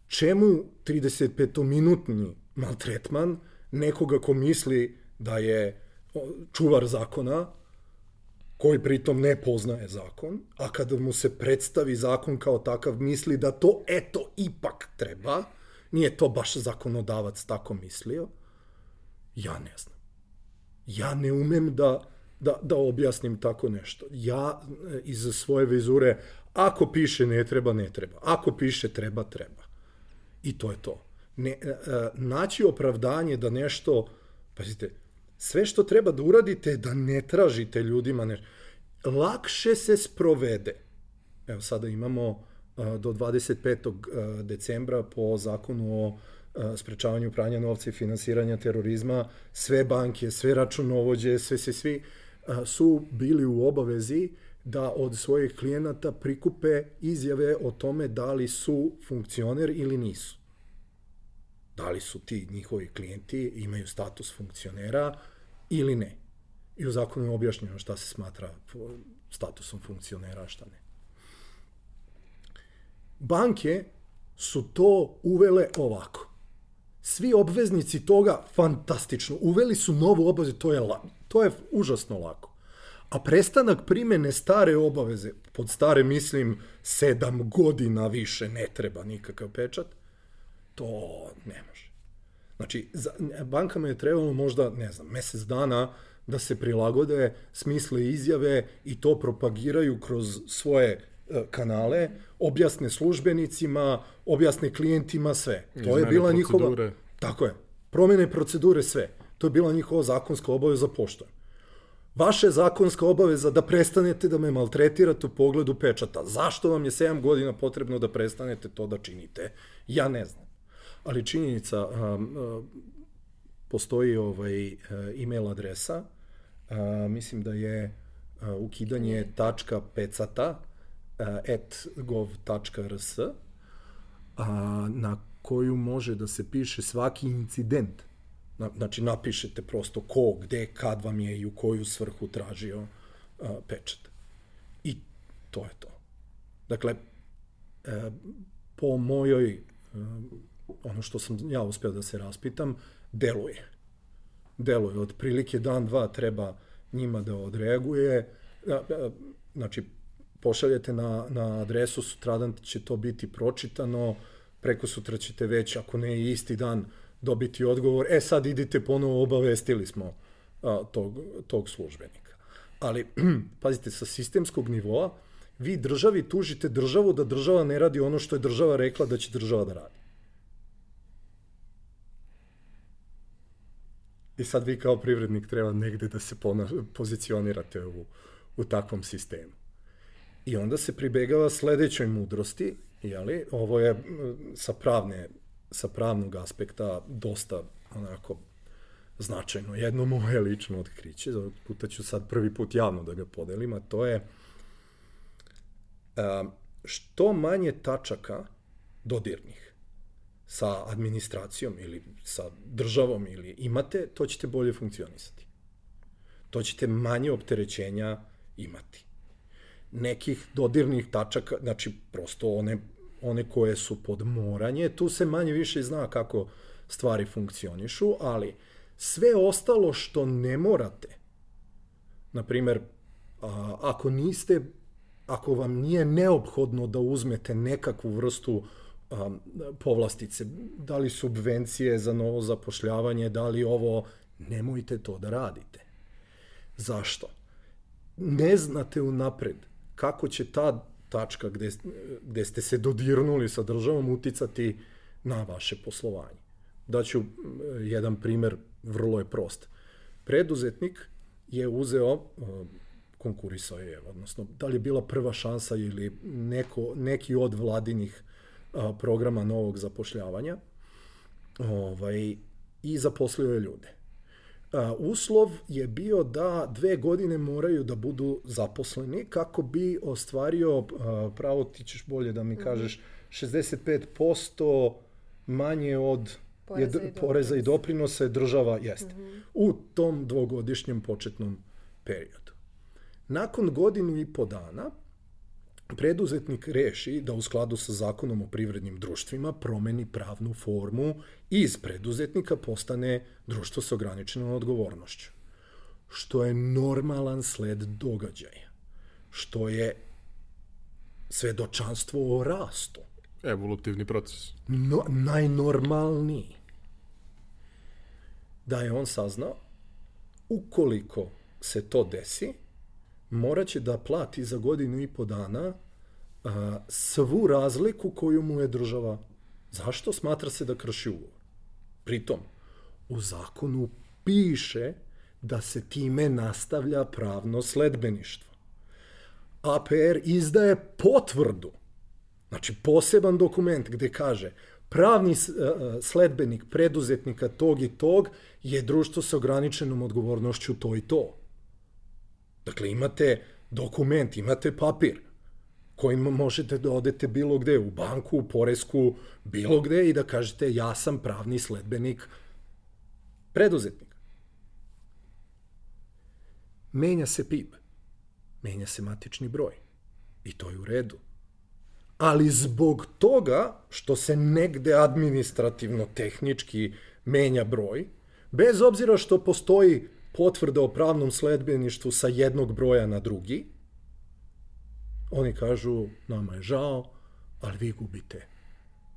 Čemu 35-minutni maltretman nekoga ko misli da je čuvar zakona, koji pritom ne poznaje zakon, a kada mu se predstavi zakon kao takav, misli da to eto ipak treba, nije to baš zakonodavac tako mislio, ja ne znam. Ja ne umem da, da, da objasnim tako nešto. Ja e, iz svoje vizure, ako piše ne treba, ne treba. Ako piše treba, treba. I to je to. Ne, e, e, naći opravdanje da nešto, pazite, sve što treba da uradite da ne tražite ljudima nešto. Lakše se sprovede. Evo sada imamo do 25. decembra po zakonu o sprečavanju pranja novca i finansiranja terorizma, sve banke, sve računovođe, sve se svi su bili u obavezi da od svojih klijenata prikupe izjave o tome da li su funkcioner ili nisu. Da li su ti njihovi klijenti imaju status funkcionera ili ne. I u zakonu je objašnjeno šta se smatra statusom funkcionera, šta ne. Banke su to uvele ovako. Svi obveznici toga fantastično. Uveli su novu obavezu, to je, to je užasno lako A prestanak primene stare obaveze, pod stare mislim sedam godina više ne treba nikakav pečat, to ne može. Znači, za, bankama je trebalo možda, ne znam, mesec dana da se prilagode, smisle izjave i to propagiraju kroz svoje e, kanale, objasne službenicima, objasne klijentima, sve. To Izmene je bila njihova... procedure. Tako je. Promene procedure, sve. To je bila njihova zakonska obaveza poštojem. Vaša je zakonska obaveza da prestanete da me maltretirate u pogledu pečata. Zašto vam je 7 godina potrebno da prestanete to da činite? Ja ne znam. Ali činjenica, um, uh, postoji ovaj uh, e-mail adresa, uh, mislim da je uh, ukidanje tačka pecata uh, at gov.rs na koju može da se piše svaki incident. Na, znači, napišete prosto ko, gde, kad vam je i u koju svrhu tražio a, pečat. I to je to. Dakle, e, po mojoj, e, ono što sam ja uspeo da se raspitam, deluje. Deluje. Od prilike dan, dva treba njima da odreaguje. Znači, pošaljete na, na adresu, sutradan će to biti pročitano, preko sutra ćete već, ako ne isti dan, dobiti odgovor, e sad idite ponovo, obavestili smo a, tog, tog službenika. Ali, pazite, sa sistemskog nivoa, vi državi tužite državu da država ne radi ono što je država rekla da će država da radi. I sad vi kao privrednik treba negde da se pona, pozicionirate u, u takvom sistemu. I onda se pribegava sledećoj mudrosti, jeli, ovo je sa pravne sa pravnog aspekta dosta onako značajno. Jedno moje lično otkriće, za puta ću sad prvi put javno da ga podelim, a to je što manje tačaka dodirnih sa administracijom ili sa državom ili imate, to ćete bolje funkcionisati. To ćete manje opterećenja imati. Nekih dodirnih tačaka, znači prosto one one koje su pod moranje, tu se manje više zna kako stvari funkcionišu, ali sve ostalo što ne morate, na primer, ako niste, ako vam nije neophodno da uzmete nekakvu vrstu a, povlastice, da li subvencije za novo zapošljavanje, da li ovo, nemojte to da radite. Zašto? Ne znate unapred kako će ta tačka gde, gde ste se dodirnuli sa državom uticati na vaše poslovanje. Daću jedan primer, vrlo je prost. Preduzetnik je uzeo, konkurisao je, odnosno, da li je bila prva šansa ili neko, neki od vladinih programa novog zapošljavanja, ovaj, i zaposlio je ljude uslov je bio da dve godine moraju da budu zaposleni kako bi ostvario, pravo ti ćeš bolje da mi mhm. kažeš, 65% manje od poreza, je, i, poreza i doprinosa je država jeste. Mm -hmm. U tom dvogodišnjem početnom periodu. Nakon godinu i po dana preduzetnik reši da u skladu sa zakonom o privrednim društvima promeni pravnu formu i iz preduzetnika postane društvo sa ograničenom odgovornošću. Što je normalan sled događaja. Što je svedočanstvo o rastu. Evolutivni proces. No, najnormalniji. Da je on saznao, ukoliko se to desi, moraće da plati za godinu i po dana a, svu razliku koju mu je država. Zašto? Smatra se da krši ugovor. Pritom, u zakonu piše da se time nastavlja pravno sledbeništvo. APR izdaje potvrdu, znači poseban dokument gde kaže pravni sledbenik preduzetnika tog i tog je društvo sa ograničenom odgovornošću to i to. Dakle, imate dokument, imate papir kojim možete da odete bilo gde, u banku, u poresku, bilo gde i da kažete ja sam pravni sledbenik preduzetnika. Menja se PIB, menja se matični broj i to je u redu. Ali zbog toga što se negde administrativno, tehnički menja broj, bez obzira što postoji potvrda o pravnom sledbeništvu sa jednog broja na drugi, oni kažu, nama je žao, ali vi gubite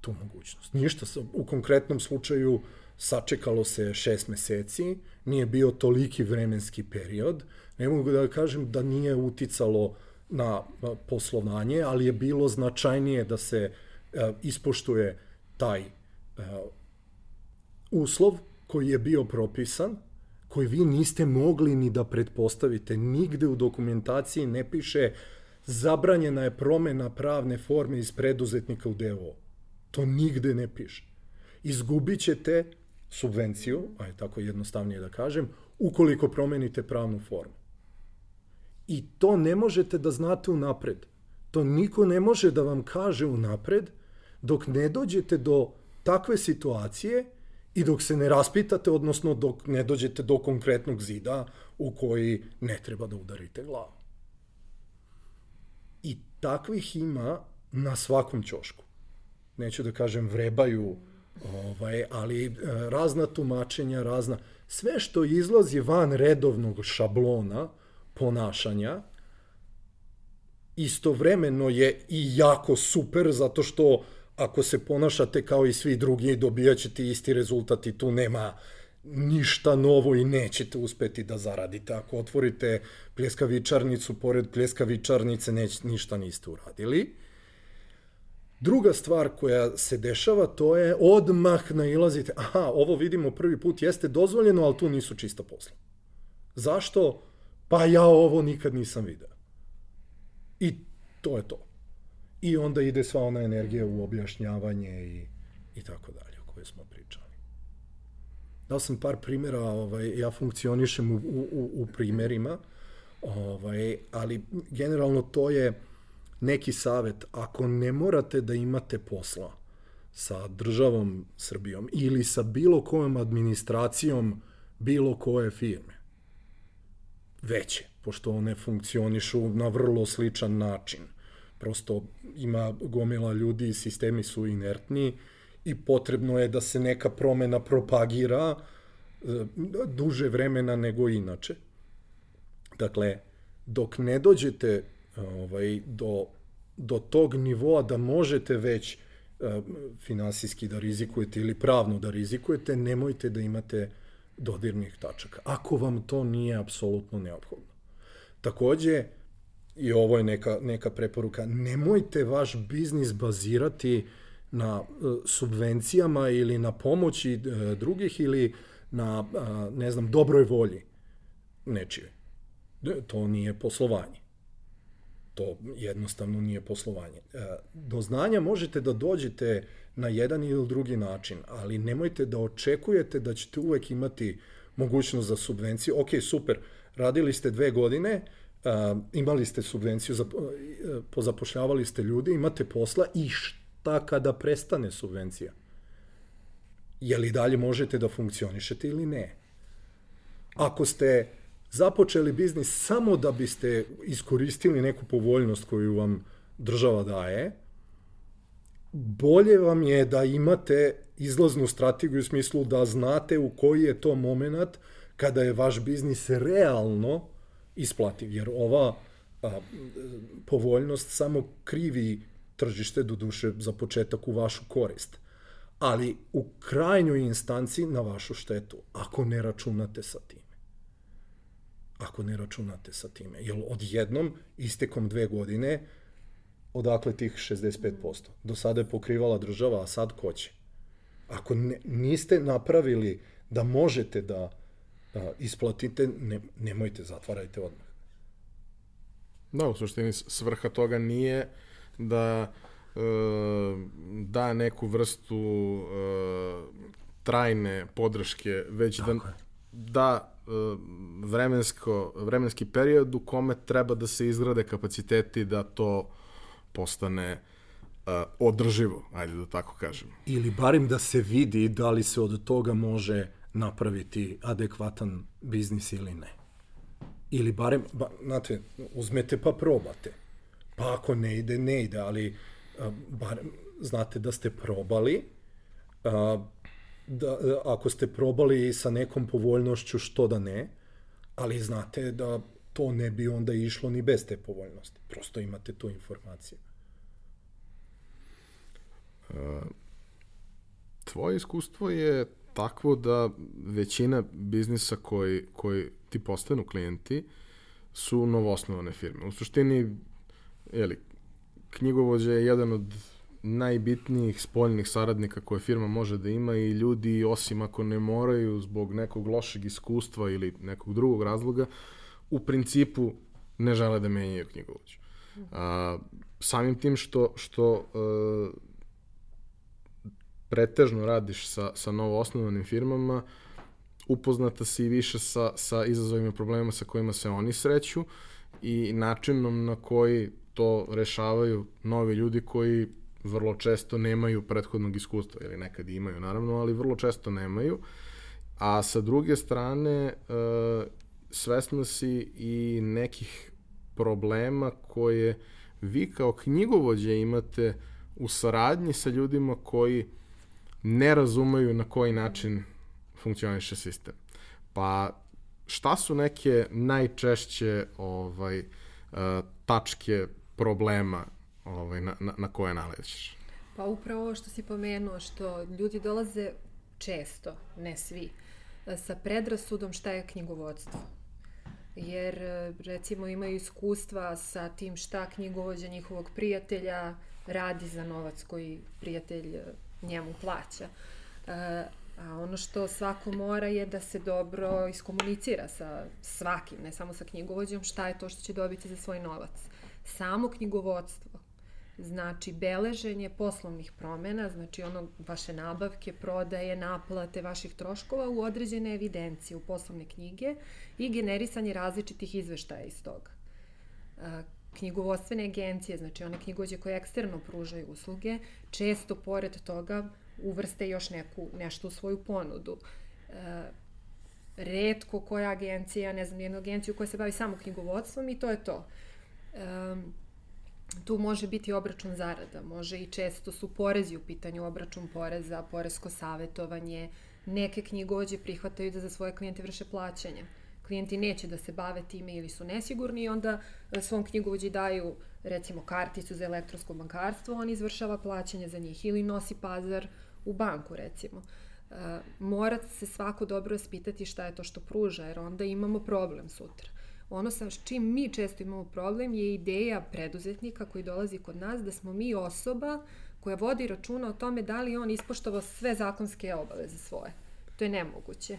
tu mogućnost. Ništa, u konkretnom slučaju sačekalo se šest meseci, nije bio toliki vremenski period, ne mogu da kažem da nije uticalo na poslovanje, ali je bilo značajnije da se ispoštuje taj uslov koji je bio propisan, koji vi niste mogli ni da pretpostavite. Nigde u dokumentaciji ne piše zabranjena je promena pravne forme iz preduzetnika u DO. To nigde ne piše. Izgubit ćete subvenciju, aj tako jednostavnije da kažem, ukoliko promenite pravnu formu. I to ne možete da znate unapred. To niko ne može da vam kaže unapred dok ne dođete do takve situacije i dok se ne raspitate, odnosno dok ne dođete do konkretnog zida u koji ne treba da udarite glavu. I takvih ima na svakom ćošku. Neću da kažem vrebaju, ovaj, ali e, razna tumačenja, razna... Sve što izlazi van redovnog šablona ponašanja, istovremeno je i jako super, zato što ako se ponašate kao i svi drugi, dobijat ćete isti rezultat i tu nema ništa novo i nećete uspeti da zaradite. Ako otvorite pljeskavičarnicu, pored pljeskavičarnice neć, ništa niste uradili. Druga stvar koja se dešava, to je odmah nailazite, aha, ovo vidimo prvi put, jeste dozvoljeno, ali tu nisu čista posla. Zašto? Pa ja ovo nikad nisam video. I to je to i onda ide sva ona energija u objašnjavanje i, i tako dalje o kojoj smo pričali. Dao sam par primjera, ovaj, ja funkcionišem u, u, u primjerima, ovaj, ali generalno to je neki savet. Ako ne morate da imate posla sa državom Srbijom ili sa bilo kojom administracijom bilo koje firme, veće, pošto one funkcionišu na vrlo sličan način prosto ima gomila ljudi sistemi su inertni i potrebno je da se neka promena propagira e, duže vremena nego inače. Dakle, dok ne dođete ovaj, do, do tog nivoa da možete već e, finansijski da rizikujete ili pravno da rizikujete, nemojte da imate dodirnih tačaka, ako vam to nije apsolutno neophodno. Takođe, i ovo je neka, neka preporuka, nemojte vaš biznis bazirati na uh, subvencijama ili na pomoći uh, drugih ili na, uh, ne znam, dobroj volji nečije. To nije poslovanje. To jednostavno nije poslovanje. Do znanja možete da dođete na jedan ili drugi način, ali nemojte da očekujete da ćete uvek imati mogućnost za subvenciju. Ok, super, radili ste dve godine, imali ste subvenciju, uh, pozapošljavali ste ljudi, imate posla i šta kada prestane subvencija? Je li dalje možete da funkcionišete ili ne? Ako ste započeli biznis samo da biste iskoristili neku povoljnost koju vam država daje, bolje vam je da imate izlaznu strategiju u smislu da znate u koji je to moment kada je vaš biznis realno isplativ, jer ova a, povoljnost samo krivi tržište, do duše, za početak u vašu korist. Ali u krajnjoj instanci na vašu štetu, ako ne računate sa time. Ako ne računate sa time. Jer odjednom, istekom dve godine, odakle tih 65%? Do sada je pokrivala država, a sad ko će? Ako ne, niste napravili da možete da isplatite, ne, nemojte, zatvarajte odmah. Da, u suštini svrha toga nije da e, da neku vrstu e, trajne podrške, već da Tako da je. da e, vremensko, vremenski period u kome treba da se izgrade kapaciteti da to postane uh, održivo, ajde da tako kažem. Ili barim da se vidi da li se od toga može napraviti adekvatan biznis ili ne. Ili barem, ba, znate, uzmete pa probate. Pa ako ne ide, ne ide, ali a, barem znate da ste probali, a, da, ako ste probali sa nekom povoljnošću, što da ne, ali znate da to ne bi onda išlo ni bez te povoljnosti. Prosto imate tu informaciju. Tvoje iskustvo je takvo da većina biznisa koji, koji ti postanu klijenti su novosnovane firme. U suštini, jeli, knjigovođa je jedan od najbitnijih spoljnih saradnika koje firma može da ima i ljudi, osim ako ne moraju zbog nekog lošeg iskustva ili nekog drugog razloga, u principu ne žele da menjaju knjigovođu. A, samim tim što, što e, pretežno radiš sa, sa novo osnovanim firmama, upoznata si više sa, sa izazovima i problemima sa kojima se oni sreću i načinom na koji to rešavaju novi ljudi koji vrlo često nemaju prethodnog iskustva, ili nekad imaju naravno, ali vrlo često nemaju. A sa druge strane, e, svesna si i nekih problema koje vi kao knjigovođe imate u saradnji sa ljudima koji ne razumeju na koji način funkcioniše sistem. Pa šta su neke najčešće ovaj uh, tačke problema ovaj, na, na, na koje nalećeš? Pa upravo ovo što si pomenuo, što ljudi dolaze često, ne svi, sa predrasudom šta je knjigovodstvo. Jer, recimo, imaju iskustva sa tim šta knjigovođa njihovog prijatelja radi za novac koji prijatelj njemu plaća. E, a ono što svako mora je da se dobro iskomunicira sa svakim, ne samo sa knjigovođom, šta je to što će dobiti za svoj novac. Samo knjigovodstvo znači beleženje poslovnih promena, znači ono vaše nabavke, prodaje, naplate vaših troškova u određene evidencije, u poslovne knjige i generisanje različitih izveštaja iz toga. Knjigovodstvene agencije, znači one knjigođe koje eksterno pružaju usluge, često pored toga uvrste još neku, nešto u svoju ponudu. Redko koja agencija, ne znam, jednu agenciju koja se bavi samo knjigovodstvom i to je to. Um, tu može biti obračun zarada, može i često su porezi u pitanju, obračun poreza, poresko savetovanje, neke knjigođe prihvataju da za svoje klijente vrše plaćanja. Klijenti neće da se bave time ili su nesigurni i onda e, svom knjigovođi daju recimo karticu za elektronsko bankarstvo, on izvršava plaćanje za njih ili nosi pazar u banku recimo. Uh, mora se svako dobro spitati šta je to što pruža, jer onda imamo problem sutra. Ono sa čim mi često imamo problem je ideja preduzetnika koji dolazi kod nas da smo mi osoba koja vodi računa o tome da li on ispoštovao sve zakonske obaveze svoje. To je nemoguće.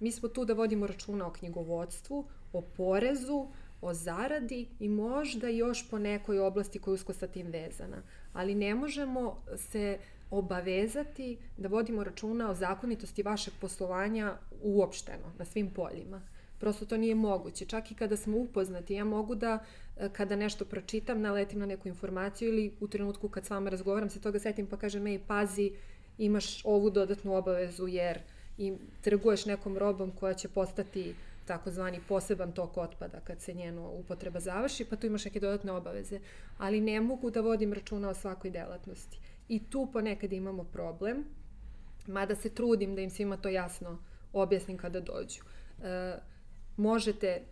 Mi smo tu da vodimo računa o knjigovodstvu, o porezu, o zaradi i možda još po nekoj oblasti koja je usko sa tim vezana. Ali ne možemo se obavezati da vodimo računa o zakonitosti vašeg poslovanja uopšteno, na svim poljima. Prosto to nije moguće. Čak i kada smo upoznati, ja mogu da e, kada nešto pročitam, naletim na neku informaciju ili u trenutku kad s vama razgovaram se toga setim pa kažem, ej, pazi, imaš ovu dodatnu obavezu jer i trguješ nekom robom koja će postati takozvani poseban tok otpada kad se njeno upotreba završi, pa tu imaš neke dodatne obaveze. Ali ne mogu da vodim računa o svakoj delatnosti. I tu ponekad imamo problem, mada se trudim da im svima to jasno objasnim kada dođu. Uh, možete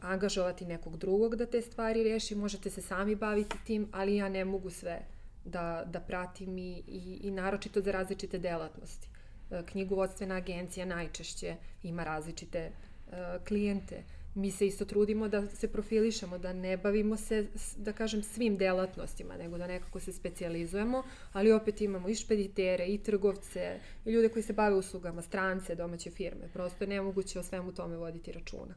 angažovati nekog drugog da te stvari reši, možete se sami baviti tim, ali ja ne mogu sve da, da pratim i, i, i naročito za različite delatnosti. E, knjigovodstvena agencija najčešće ima različite uh, klijente. Mi se isto trudimo da se profilišemo, da ne bavimo se, da kažem, svim delatnostima, nego da nekako se specializujemo, ali opet imamo i špeditere, i trgovce, i ljude koji se bave uslugama, strance, domaće firme. Prosto je nemoguće o svemu tome voditi računa.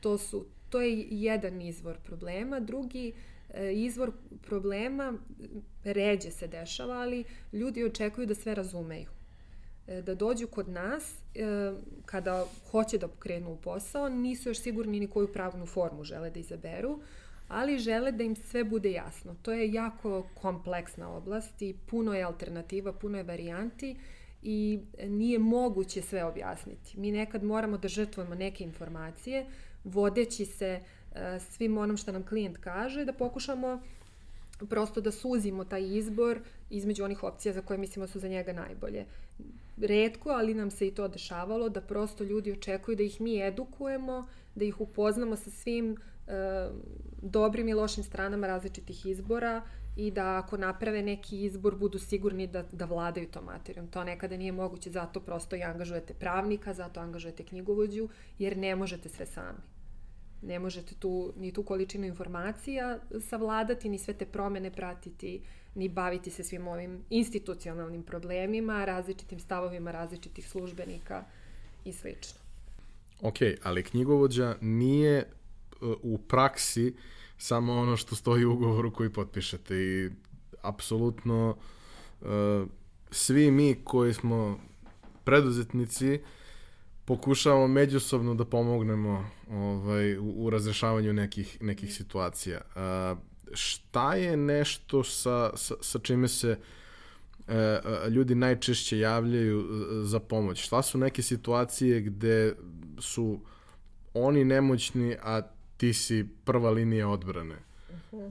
To, su, to je jedan izvor problema. Drugi e, izvor problema ređe se dešava, ali ljudi očekuju da sve razumeju E, da dođu kod nas e, kada hoće da pokrenu u posao, nisu još sigurni ni koju pravnu formu žele da izaberu, ali žele da im sve bude jasno. To je jako kompleksna oblast i puno je alternativa, puno je varijanti i nije moguće sve objasniti. Mi nekad moramo da žrtvujemo neke informacije, vodeći se e, svim onom što nam klijent kaže, da pokušamo prosto da suzimo taj izbor između onih opcija za koje mislimo su za njega najbolje. Redko, ali nam se i to dešavalo, da prosto ljudi očekuju da ih mi edukujemo, da ih upoznamo sa svim e, dobrim i lošim stranama različitih izbora i da ako naprave neki izbor budu sigurni da, da vladaju tom materijom. To nekada nije moguće, zato prosto i angažujete pravnika, zato angažujete knjigovođu, jer ne možete sve sami. Ne možete tu, ni tu količinu informacija savladati, ni sve te promene pratiti, ni baviti se svim ovim institucionalnim problemima, različitim stavovima različitih službenika i slično. Ok, ali knjigovođa nije e, u praksi samo ono što stoji u ugovoru koji potpišete i apsolutno uh, svi mi koji smo preduzetnici pokušavamo međusobno da pomognemo ovaj, u, u razrešavanju nekih, nekih situacija. Uh, šta je nešto sa, sa, sa čime se uh, ljudi najčešće javljaju za pomoć? Šta su neke situacije gde su oni nemoćni, a ti si prva linija odbrane? -huh.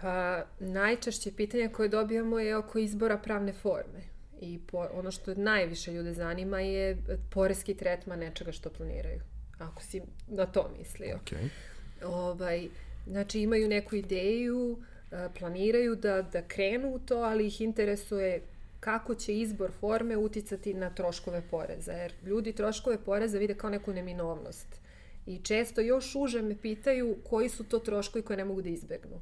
Pa, najčešće pitanje koje dobijamo je oko izbora pravne forme. I po, ono što najviše ljude zanima je poreski tretman nečega što planiraju. Ako si na to mislio. Okay. Ovaj, znači imaju neku ideju, e, planiraju da, da krenu u to, ali ih interesuje kako će izbor forme uticati na troškove poreza. Jer ljudi troškove poreza vide kao neku neminovnost. I često još uže me pitaju koji su to troškovi koje ne mogu da izbegnu.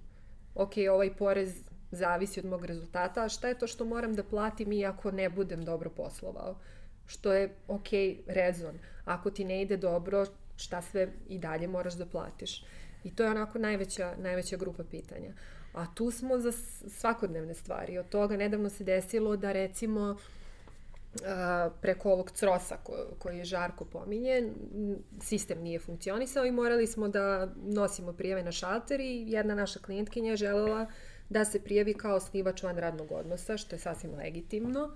Ok, ovaj porez zavisi od mog rezultata, a šta je to što moram da platim i ako ne budem dobro poslovao? Što je ok, rezon. Ako ti ne ide dobro, šta sve i dalje moraš da platiš? I to je onako najveća, najveća grupa pitanja. A tu smo za svakodnevne stvari. Od toga nedavno se desilo da recimo preko ovog crosa ko, koji je Žarko pominje, sistem nije funkcionisao i morali smo da nosimo prijave na šalter i jedna naša klijentkinja je želela da se prijavi kao osnivač van radnog odnosa, što je sasvim legitimno.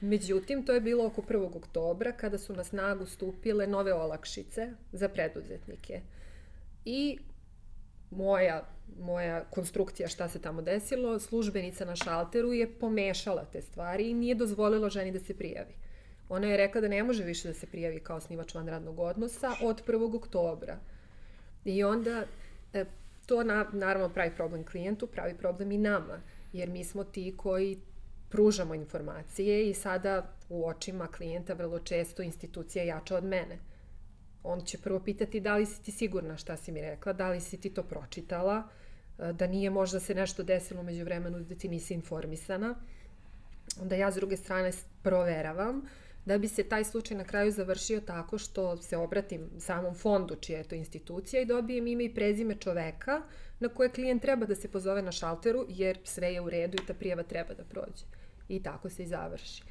Međutim, to je bilo oko 1. oktobra kada su na snagu stupile nove olakšice za preduzetnike. I moja, moja konstrukcija šta se tamo desilo, službenica na šalteru je pomešala te stvari i nije dozvolila ženi da se prijavi. Ona je rekla da ne može više da se prijavi kao osnivač van radnog odnosa od 1. oktobra. I onda e, to na, naravno pravi problem klijentu, pravi problem i nama, jer mi smo ti koji pružamo informacije i sada u očima klijenta vrlo često institucija jača od mene on će prvo pitati da li si ti sigurna šta si mi rekla, da li si ti to pročitala, e, da nije možda se nešto desilo umeđu vremenu da ti nisi informisana. Onda ja s druge strane proveravam da bi se taj slučaj na kraju završio tako što se obratim samom fondu čija je to institucija i dobijem ime i prezime čoveka na koje klijent treba da se pozove na šalteru jer sve je u redu i ta prijava treba da prođe. I tako se i završi.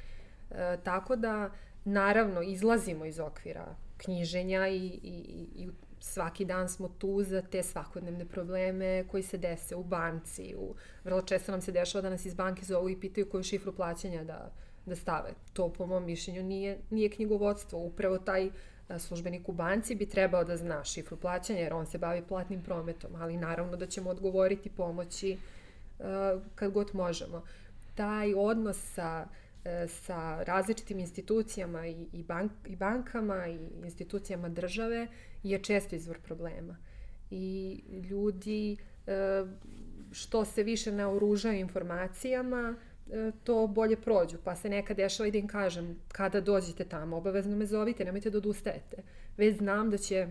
E, tako da, naravno, izlazimo iz okvira knjiženja i, i, i svaki dan smo tu za te svakodnevne probleme koji se dese u banci. U, vrlo često nam se dešava da nas iz banke zovu i pitaju koju šifru plaćanja da, da stave. To po mom mišljenju nije, nije knjigovodstvo. Upravo taj službenik u banci bi trebao da zna šifru plaćanja jer on se bavi platnim prometom, ali naravno da ćemo odgovoriti pomoći uh, kad god možemo. Taj odnos sa E, sa različitim institucijama i, i, bank, i bankama i institucijama države je često izvor problema. I ljudi e, što se više naoružaju informacijama, e, to bolje prođu. Pa se nekad dešava i da im kažem, kada dođete tamo, obavezno me zovite, nemojte da odustajete. Već znam da će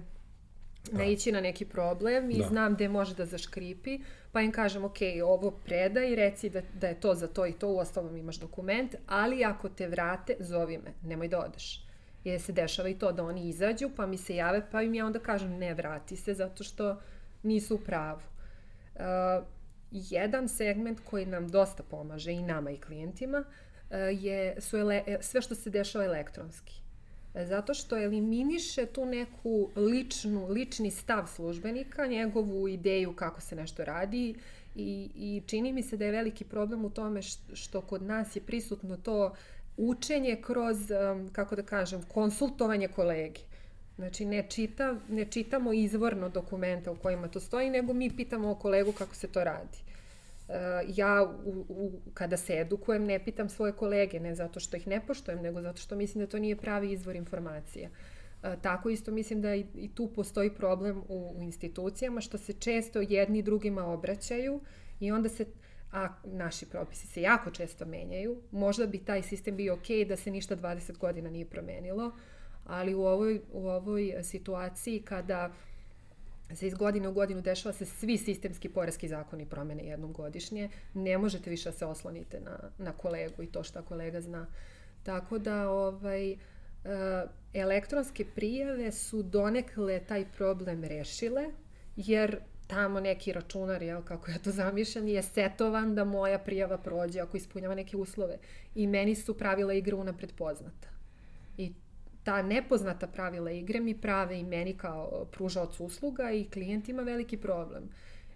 da. naići na neki problem i da. znam gde može da zaškripi, pa im kažem, ok, ovo predaj, reci da, da je to za to i to, u ostalom imaš dokument, ali ako te vrate, zovi me, nemoj da odeš. Jer se dešava i to da oni izađu, pa mi se jave, pa im ja onda kažem, ne, vrati se, zato što nisu u pravu. Uh, jedan segment koji nam dosta pomaže i nama i klijentima uh, je, su ele, sve što se dešava elektronski. Zato što eliminiše tu neku ličnu, lični stav službenika, njegovu ideju kako se nešto radi i, i čini mi se da je veliki problem u tome što kod nas je prisutno to učenje kroz, kako da kažem, konsultovanje kolegi. Znači, ne, čita, ne čitamo izvorno dokumenta u kojima to stoji, nego mi pitamo o kolegu kako se to radi. ja u, u, kada se edukujem ne pitam svoje kolege, ne zato što ih ne poštojem, nego zato što mislim da to nije pravi izvor informacija. E, tako isto mislim da i, i tu postoji problem u, u institucijama, što se često jedni drugima obraćaju i onda se a naši propisi se jako često menjaju. Možda bi taj sistem bio ok da se ništa 20 godina nije promenilo, ali u ovoj, u ovoj situaciji kada se iz godine u godinu dešava se svi sistemski poreski zakoni promene jednom godišnje, ne možete više da se oslonite na, na kolegu i to šta kolega zna. Tako da ovaj, Eh, elektronske prijave su donekle taj problem rešile, jer tamo neki računar, jel, kako ja to zamišljam, je setovan da moja prijava prođe ako ispunjava neke uslove. I meni su pravila igre unapred poznata. Ta nepoznata pravila igre mi prave i meni kao pružaoc usluga i klijentima veliki problem.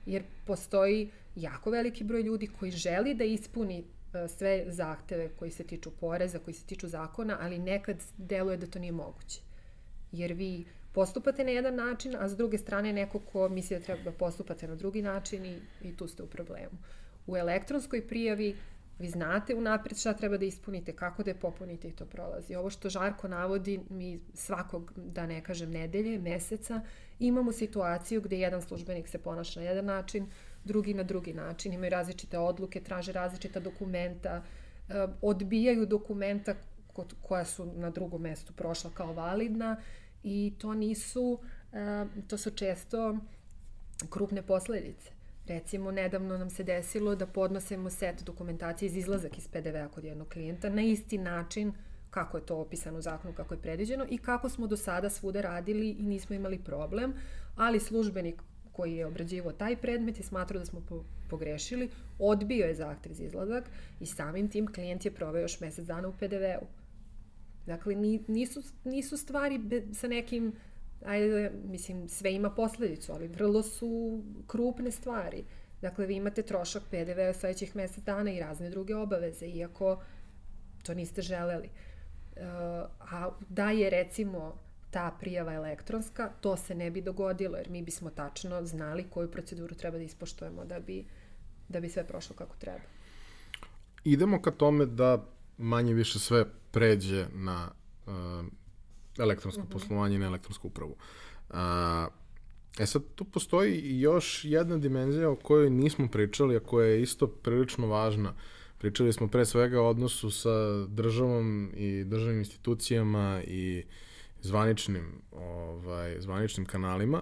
Jer postoji jako veliki broj ljudi koji želi da ispuni E, sve zahteve koji se tiču poreza, koji se tiču zakona, ali nekad deluje da to nije moguće. Jer vi postupate na jedan način, a s druge strane neko ko misli da treba da postupate na drugi način i, i tu ste u problemu. U elektronskoj prijavi vi znate unapred šta treba da ispunite, kako da je popunite i to prolazi. Ovo što Žarko navodi, mi svakog, da ne kažem, nedelje, meseca, imamo situaciju gde jedan službenik se ponaša na jedan način, drugi na drugi način, imaju različite odluke, traže različita dokumenta, eh, odbijaju dokumenta koja su na drugom mestu prošla kao validna i to nisu, eh, to su često krupne posledice. Recimo, nedavno nam se desilo da podnosimo set dokumentacije iz izlazak iz PDV-a kod jednog klijenta na isti način kako je to opisano u zakonu, kako je predviđeno i kako smo do sada svuda radili i nismo imali problem, ali službenik koji je obrađivo taj predmet i smatrao da smo po, pogrešili, odbio je zahtev za izlazak i samim tim klijent je proveo još mesec dana u PDV-u. Dakle, nisu, nisu stvari be, sa nekim, ajde, mislim, sve ima posledicu, ali vrlo su krupne stvari. Dakle, vi imate trošak PDV-a sledećih mesec dana i razne druge obaveze, iako to niste želeli. Uh, a da je, recimo, ta prijava elektronska, to se ne bi dogodilo, jer mi bismo tačno znali koju proceduru treba da ispoštujemo da bi, da bi sve prošlo kako treba. Idemo ka tome da manje više sve pređe na uh, elektronsko mhm. -huh. poslovanje i na elektronsku upravu. Uh, e sad, tu postoji još jedna dimenzija o kojoj nismo pričali, a koja je isto prilično važna. Pričali smo pre svega o odnosu sa državom i državnim institucijama i zvaničnim, ovaj, zvaničnim kanalima,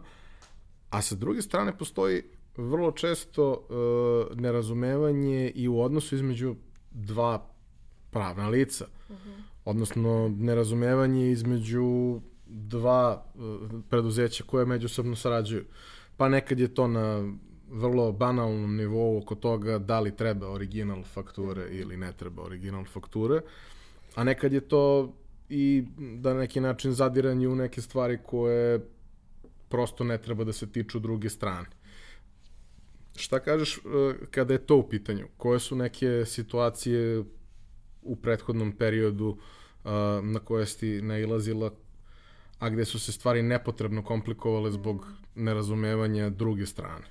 a sa druge strane postoji vrlo često uh, nerazumevanje i u odnosu između dva pravna lica. Uh mhm. -huh. Odnosno, nerazumevanje između dva uh, preduzeća koje međusobno sarađuju. Pa nekad je to na vrlo banalnom nivou oko toga da li treba original fakture ili ne treba original fakture, a nekad je to i da na neki način zadiranje u neke stvari koje prosto ne treba da se tiču druge strane. Šta kažeš e, kada je to u pitanju? Koje su neke situacije u prethodnom periodu e, na koje si nailazila, a gde su se stvari nepotrebno komplikovale zbog nerazumevanja druge strane?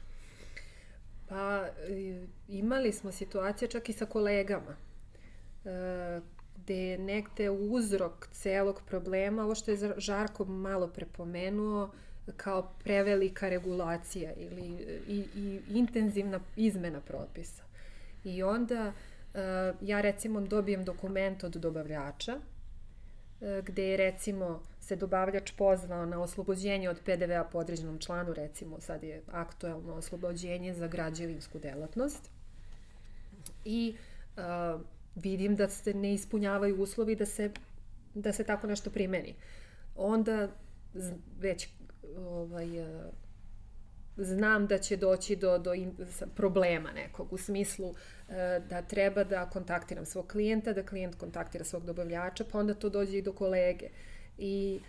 Pa, imali smo situacije čak i sa kolegama gde je negde uzrok celog problema, ovo što je Žarko malo prepomenuo, kao prevelika regulacija ili i, i intenzivna izmena propisa. I onda uh, ja recimo dobijem dokument od dobavljača uh, gde je recimo se dobavljač pozvao na oslobođenje od PDV-a po određenom članu, recimo sad je aktuelno oslobođenje za građevinsku delatnost. I uh, vidim da se ne ispunjavaju uslovi da se, da se tako nešto primeni. Onda već ovaj, eh, znam da će doći do, do in, problema nekog u smislu eh, da treba da kontaktiram svog klijenta, da klijent kontaktira svog dobavljača, pa onda to dođe i do kolege. I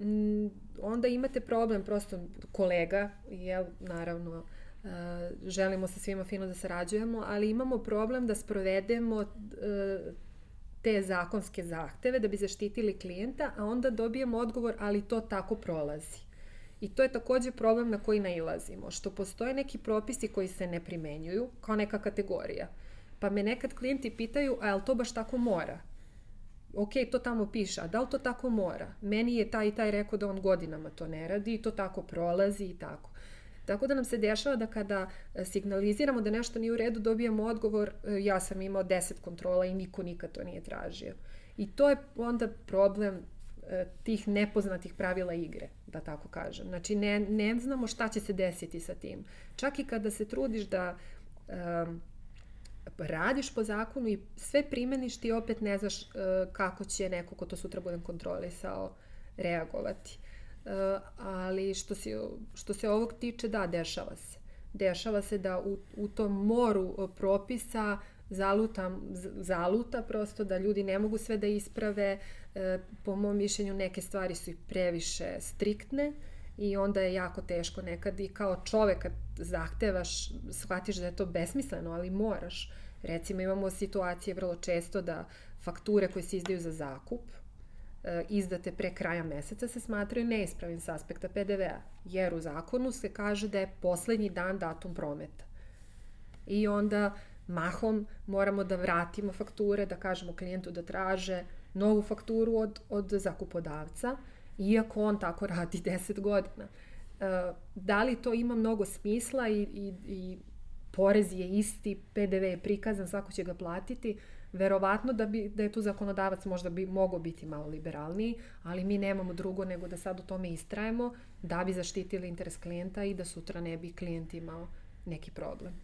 um, onda imate problem prosto kolega, jel, naravno, Eh, želimo sa svima fino da sarađujemo, ali imamo problem da sprovedemo eh, te zakonske zahteve da bi zaštitili klijenta, a onda dobijemo odgovor, ali to tako prolazi. I to je takođe problem na koji nailazimo, što postoje neki propisi koji se ne primenjuju kao neka kategorija. Pa me nekad klijenti pitaju, a je li to baš tako mora? ok, to tamo piše, a da li to tako mora? Meni je taj i taj rekao da on godinama to ne radi i to tako prolazi i tako. Tako da nam se dešava da kada e, signaliziramo da nešto nije u redu, dobijamo odgovor, e, ja sam imao 10 kontrola i niko nikad to nije tražio. I to je onda problem tih nepoznatih pravila igre, da tako kažem. Znači, ne, ne znamo šta će se desiti sa tim. Čak i kada se trudiš da um, radiš po zakonu i sve primeniš, ti opet ne znaš uh, kako će neko ko to sutra budem kontrolisao reagovati. Uh, ali što se, što se ovog tiče, da, dešava se. Dešava se da u, u tom moru propisa zalutam, zaluta prosto da ljudi ne mogu sve da isprave. E, po mom mišljenju neke stvari su i previše striktne i onda je jako teško nekad i kao čovek kad zahtevaš, shvatiš da je to besmisleno, ali moraš. Recimo imamo situacije vrlo često da fakture koje se izdaju za zakup e, izdate pre kraja meseca se smatraju neispravim s aspekta PDV-a, jer u zakonu se kaže da je poslednji dan datum prometa. I onda mahom moramo da vratimo fakture, da kažemo klijentu da traže novu fakturu od, od zakupodavca, iako on tako radi 10 godina. E, da li to ima mnogo smisla i, i, i porez je isti, PDV je prikazan, svako će ga platiti, verovatno da, bi, da je tu zakonodavac možda bi mogao biti malo liberalniji, ali mi nemamo drugo nego da sad u tome istrajemo da bi zaštitili interes klijenta i da sutra ne bi klijent imao neki problem.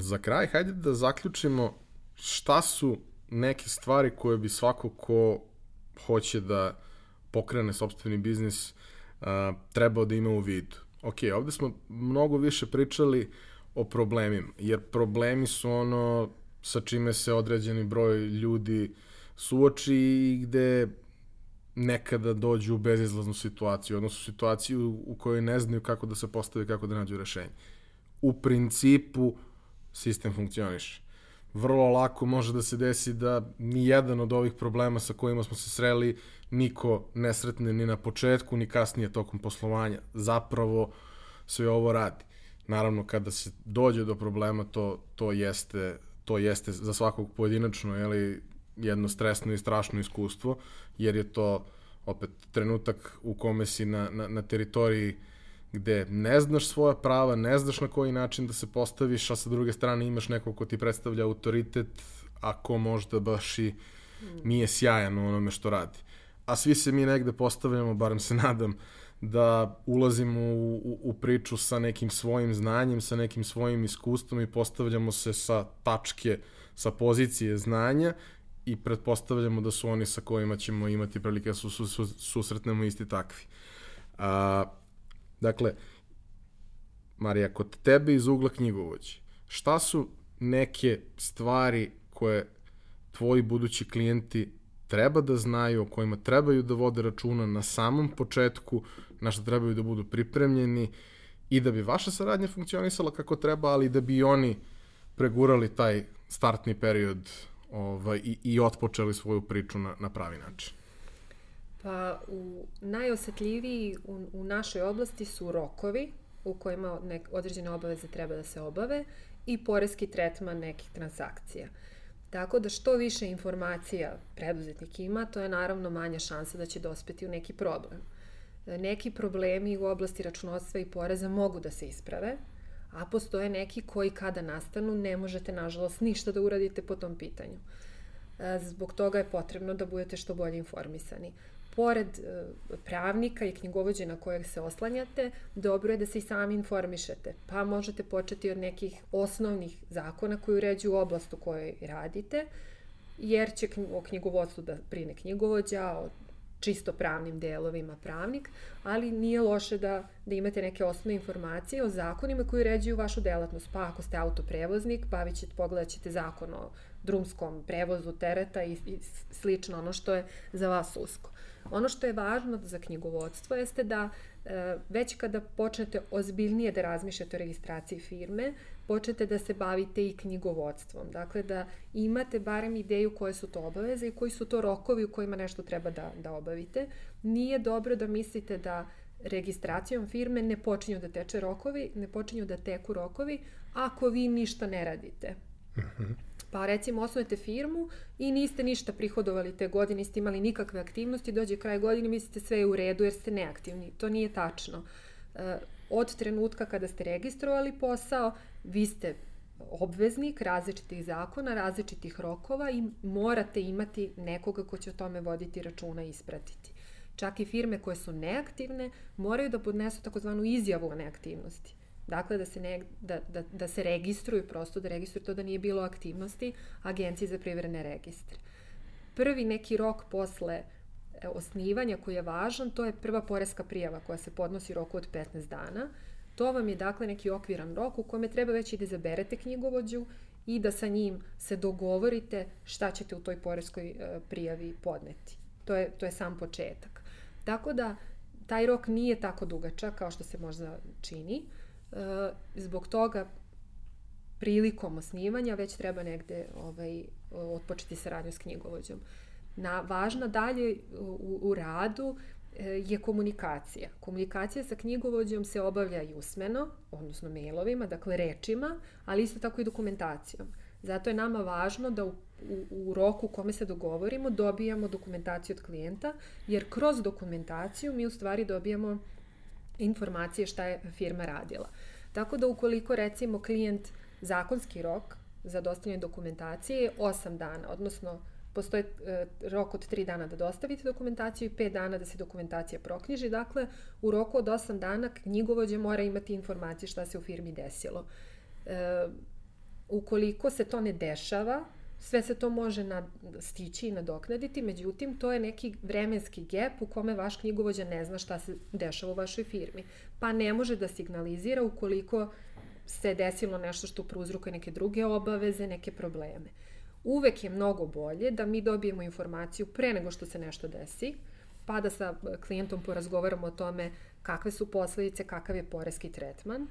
Za kraj, hajde da zaključimo šta su neke stvari koje bi svako ko hoće da pokrene sobstveni biznis uh, trebao da ima u vidu. Ok, ovde smo mnogo više pričali o problemima, jer problemi su ono sa čime se određeni broj ljudi suoči i gde nekada dođu u bezizlaznu situaciju, odnosno situaciju u kojoj ne znaju kako da se postave, kako da nađu rešenje. U principu, sistem funkcioniše. Vrlo lako može da se desi da ni jedan od ovih problema sa kojima smo se sreli niko ne sretne ni na početku, ni kasnije tokom poslovanja. Zapravo sve ovo radi. Naravno, kada se dođe do problema, to, to, jeste, to jeste za svakog pojedinačno jeli, jedno stresno i strašno iskustvo, jer je to opet trenutak u kome si na, na, na teritoriji uh, gde ne znaš svoja prava, ne znaš na koji način da se postaviš, a sa druge strane imaš nekog ko ti predstavlja autoritet, a ko možda baš i nije sjajan u onome što radi. A svi se mi negde postavljamo, barem se nadam, da ulazimo u, u, u priču sa nekim svojim znanjem, sa nekim svojim iskustvom i postavljamo se sa tačke, sa pozicije znanja i pretpostavljamo da su oni sa kojima ćemo imati prilike da su, su, su, susretnemo isti takvi. A, Dakle, Marija, kod tebe iz ugla knjigovođe, šta su neke stvari koje tvoji budući klijenti treba da znaju, o kojima trebaju da vode računa na samom početku, na što trebaju da budu pripremljeni i da bi vaša saradnja funkcionisala kako treba, ali da bi oni pregurali taj startni period ovaj, i, i otpočeli svoju priču na, na pravi način. Pa u, najosetljiviji u, u našoj oblasti su rokovi u kojima nek, određene obaveze treba da se obave i poreski tretman nekih transakcija. Tako da što više informacija preduzetnik ima, to je naravno manja šansa da će dospeti u neki problem. Neki problemi u oblasti računovodstva i poreza mogu da se isprave, a postoje neki koji kada nastanu ne možete nažalost ništa da uradite po tom pitanju. Zbog toga je potrebno da budete što bolje informisani pored e, pravnika i knjigovođe na kojeg se oslanjate, dobro je da se i sami informišete. Pa možete početi od nekih osnovnih zakona koji uređuju oblast u kojoj radite, jer će o knjigovodstvu da prine knjigovođa, o čisto pravnim delovima pravnik, ali nije loše da, da imate neke osnovne informacije o zakonima koji uređuju vašu delatnost. Pa ako ste autoprevoznik, bavit ćete, pogledat ćete zakon o drumskom prevozu tereta i, i slično ono što je za vas usko. Ono što je važno za knjigovodstvo jeste da e, već kada počnete ozbiljnije da razmišljate o registraciji firme, počnete da se bavite i knjigovodstvom. Dakle, da imate barem ideju koje su to obaveze i koji su to rokovi u kojima nešto treba da, da obavite. Nije dobro da mislite da registracijom firme ne počinju da teče rokovi, ne počinju da teku rokovi ako vi ništa ne radite. Uh -huh. Pa recimo osnovete firmu i niste ništa prihodovali te godine, niste imali nikakve aktivnosti, dođe kraj godine mislite sve je u redu jer ste neaktivni. To nije tačno. E, od trenutka kada ste registrovali posao, vi ste obveznik različitih zakona, različitih rokova i morate imati nekoga ko će o tome voditi računa i ispratiti. Čak i firme koje su neaktivne moraju da podnesu takozvanu izjavu o neaktivnosti. Dakle, da se, ne, da, da, da se registruju, prosto da registruju to da nije bilo aktivnosti Agencije za privredne registre. Prvi neki rok posle e, osnivanja koji je važan, to je prva poreska prijava koja se podnosi roku od 15 dana. To vam je dakle neki okviran rok u kome treba već i da izaberete knjigovođu i da sa njim se dogovorite šta ćete u toj poreskoj e, prijavi podneti. To je, to je sam početak. Tako da taj rok nije tako dugačak kao što se možda čini. E, zbog toga prilikom osnivanja već treba negde ovaj, otpočeti saradnju s knjigovođom. Na, važna dalje u, u radu e, je komunikacija. Komunikacija sa knjigovođom se obavlja i usmeno, odnosno mailovima, dakle rečima, ali isto tako i dokumentacijom. Zato je nama važno da u, u, u roku u kome se dogovorimo dobijamo dokumentaciju od klijenta, jer kroz dokumentaciju mi u stvari dobijamo informacije šta je firma radila. Tako da ukoliko recimo klijent zakonski rok za dostavljanje dokumentacije je 8 dana, odnosno postoje rok od 3 dana da dostavite dokumentaciju i 5 dana da se dokumentacija proknjiži. Dakle, u roku od 8 dana knjigovođe mora imati informacije šta se u firmi desilo. E, ukoliko se to ne dešava, sve se to može nad, stići i nadoknaditi, međutim, to je neki vremenski gap u kome vaš knjigovođa ne zna šta se dešava u vašoj firmi. Pa ne može da signalizira ukoliko se desilo nešto što prouzrukuje neke druge obaveze, neke probleme. Uvek je mnogo bolje da mi dobijemo informaciju pre nego što se nešto desi, pa da sa klijentom porazgovaramo o tome kakve su posledice, kakav je poreski tretman,